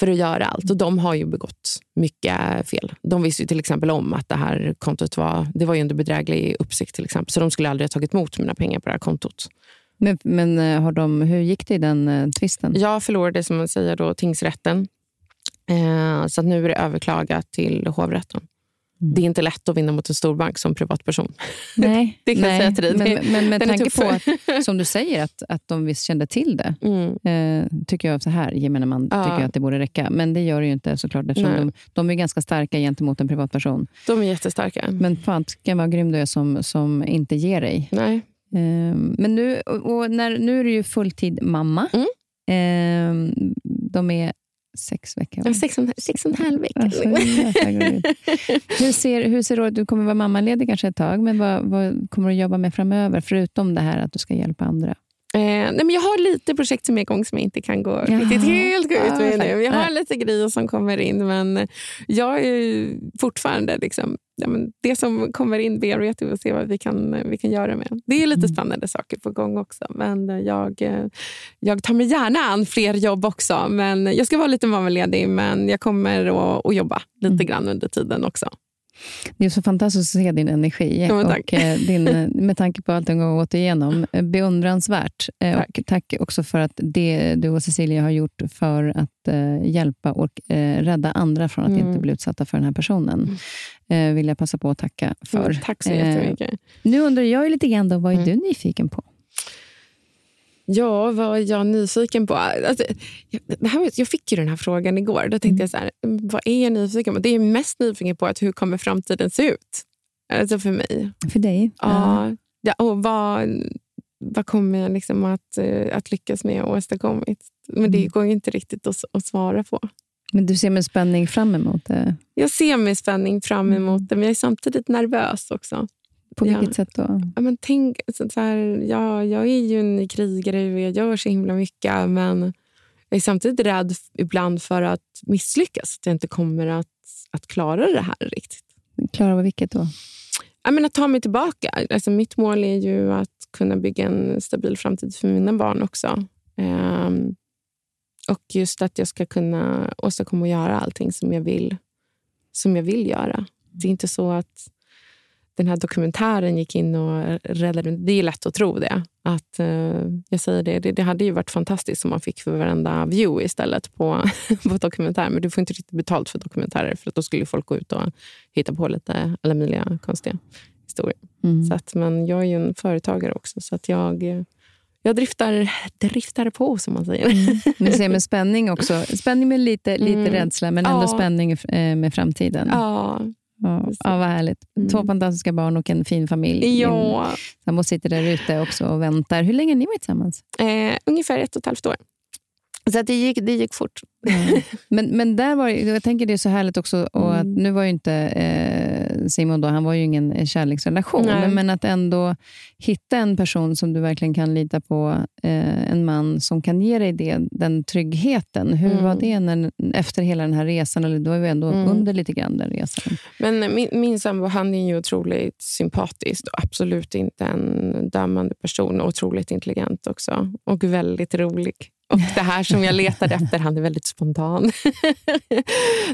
för att göra allt. Och De har ju begått mycket fel. De visste till exempel om att det här kontot var, det var under bedräglig uppsikt. till exempel. Så de skulle aldrig ha tagit emot mina pengar på det här kontot. Men, men eh, har de, hur gick det i den uh, tvisten? Jag förlorade som man säger då, tingsrätten. Eh, så nu är det överklagat till hovrätten. Det är inte lätt att vinna mot en storbank som privatperson. Nej, det kan nej. jag säga till dig. Men, men med tanke på att, som du säger, att, att de visst kände till det, mm. eh, tycker jag så här, gemene man ja. tycker jag att det borde räcka. Men det gör det ju inte såklart, eftersom de, de, är ganska starka gentemot en privatperson. De är jättestarka. Men fan, vad grym du är som, som inte ger dig. Nej. Eh, men nu, och när, nu är du ju fulltid mamma. Mm. Eh, de är sex veckor. Ja, sex, och, sex och en halv vecka. Alltså, hur ser, hur ser du, du kommer vara mammaledig kanske ett tag, men vad, vad kommer du jobba med framöver? Förutom det här att du ska hjälpa andra. Eh, nej, men jag har lite projekt som är igång som jag inte kan gå Jaha. riktigt helt gå ut med nu. Jag har lite grejer som kommer in, men jag är fortfarande... Liksom, ja, det som kommer in bearbetar vi och ser vad vi kan, vi kan göra med. Det är lite mm. spännande saker på gång också. Men jag, jag tar mig gärna an fler jobb också. Men jag ska vara lite mammaledig, men jag kommer att, att jobba lite mm. grann under tiden också. Det är så fantastiskt att se din energi. Ja, och eh, din, eh, med tanke på allt du har gått igenom. Eh, beundransvärt. Tack. Och tack också för att det du och Cecilia har gjort för att hjälpa och rädda andra från att mm. inte bli utsatta för den här personen. Mm. vill jag passa på att tacka för. Mm, tack så jättemycket. Nu undrar jag lite grann, då, vad är mm. du nyfiken på? Ja, vad är jag nyfiken på? Alltså, det här, jag fick ju den här frågan igår. Då tänkte mm. jag så här, vad är jag nyfiken på? Det är mest nyfiken på att hur kommer framtiden se ut? Alltså för mig. För dig? Ja. ja och vad, vad kommer jag liksom att, eh, att lyckas med och åstadkomma? Men det mm. går ju inte riktigt att, att svara på. Men du ser med spänning fram emot det? Jag ser med spänning fram mm. emot det, men jag är samtidigt nervös också. På vilket ja. sätt då? Ja, men tänk, så, så här, ja, jag är ju en krigare och jag gör så himla mycket. Men jag är samtidigt rädd ibland för att misslyckas. Att jag inte kommer att, att klara det här riktigt. Klara vad vilket då? Ja, men att ta mig tillbaka. Alltså, mitt mål är ju att kunna bygga en stabil framtid för mina barn också. Um, och just att jag ska kunna åstadkomma och göra allting som jag vill, som jag vill göra. Det är inte så att den här dokumentären gick in och räddade... Det är lätt att tro det. Att, uh, jag säger det, det, det, hade ju varit fantastiskt om man fick för varenda view istället på, på dokumentär. Men du får inte riktigt betalt för dokumentärer för då skulle folk gå ut och hitta på lite alla möjliga konstiga historier. Mm. Så att, men jag är ju en företagare också, så att jag jag driftar, driftar på, som man säger. Mm. Du ser med spänning också. Spänning med lite, lite mm. rädsla, men ändå ja. spänning eh, med framtiden. Ja. Ja, ja, vad härligt. Mm. Två fantastiska barn och en fin familj. Ja. Sambo sitter där ute också och väntar. Hur länge har ni varit tillsammans? Eh, ungefär ett och ett halvt år. Så det, gick, det gick fort. Mm. Men, men där var, jag tänker det är så härligt också, och att mm. nu var ju inte eh, Simon då, han var ju ingen kärleksrelation, Nej. men att ändå hitta en person som du verkligen kan lita på, eh, en man som kan ge dig det, den tryggheten. Hur mm. var det när, efter hela den här resan? Eller då är vi ändå mm. under lite grann den resan. Men min, min sambo han är ju otroligt sympatisk och absolut inte en dömande person. Otroligt intelligent också och väldigt rolig. Och det här som jag letade efter, han är väldigt spontan. Nej,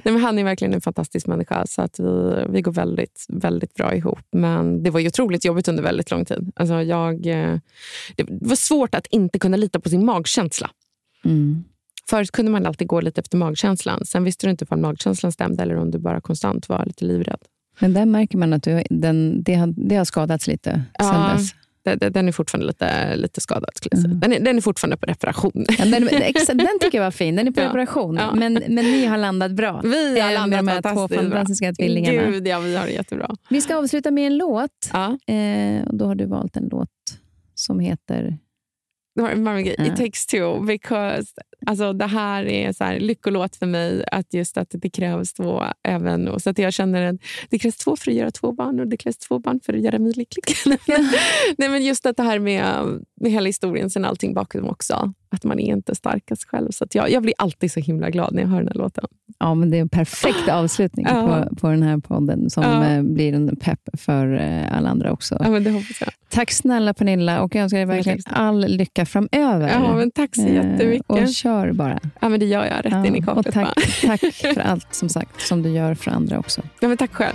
men han är verkligen en fantastisk människa, så att vi, vi går väldigt, väldigt bra ihop. Men det var ju otroligt jobbigt under väldigt lång tid. Alltså jag, eh, det var svårt att inte kunna lita på sin magkänsla. Mm. Förut kunde man alltid gå lite efter magkänslan. Sen visste du inte om magkänslan stämde eller om du bara konstant var lite livrädd. Men där märker man att du, den, det, har, det har skadats lite ja, sen dess. Den är fortfarande lite, lite skadad. Mm. Den, är, den är fortfarande på reparation. Ja, den, den tycker jag var fin. Den är på ja. reparation. Ja. Men, men ni har landat bra. Vi har landat med de här två fantastiska tvillingarna. Gud, ja, vi har det jättebra. Vi ska avsluta med en låt. Eh, och då har du valt en låt som heter It takes two. Because, alltså, det här är så här, lyckolåt för mig. Att just att det krävs två. även och så att Jag känner att det krävs två för att göra två barn och det krävs två barn för att göra mig lycklig. Nej, men just att det här med, med hela historien, sen allting bakom också. Att man är inte starkast själv. Så jag, jag blir alltid så himla glad när jag hör den här låten. Ja, men det är en perfekt avslutning ja. på, på den här podden som ja. Eh, blir en pepp för eh, alla andra också. Ja, men det hoppas jag. Tack snälla Pernilla och jag önskar dig verkligen all lycka framöver. Ja, men tack så eh, jättemycket. Och kör bara. Ja, men det gör jag. Rätt ja, in i kaklet. Och tack, tack för allt som sagt som du gör för andra också. Ja, men tack själv.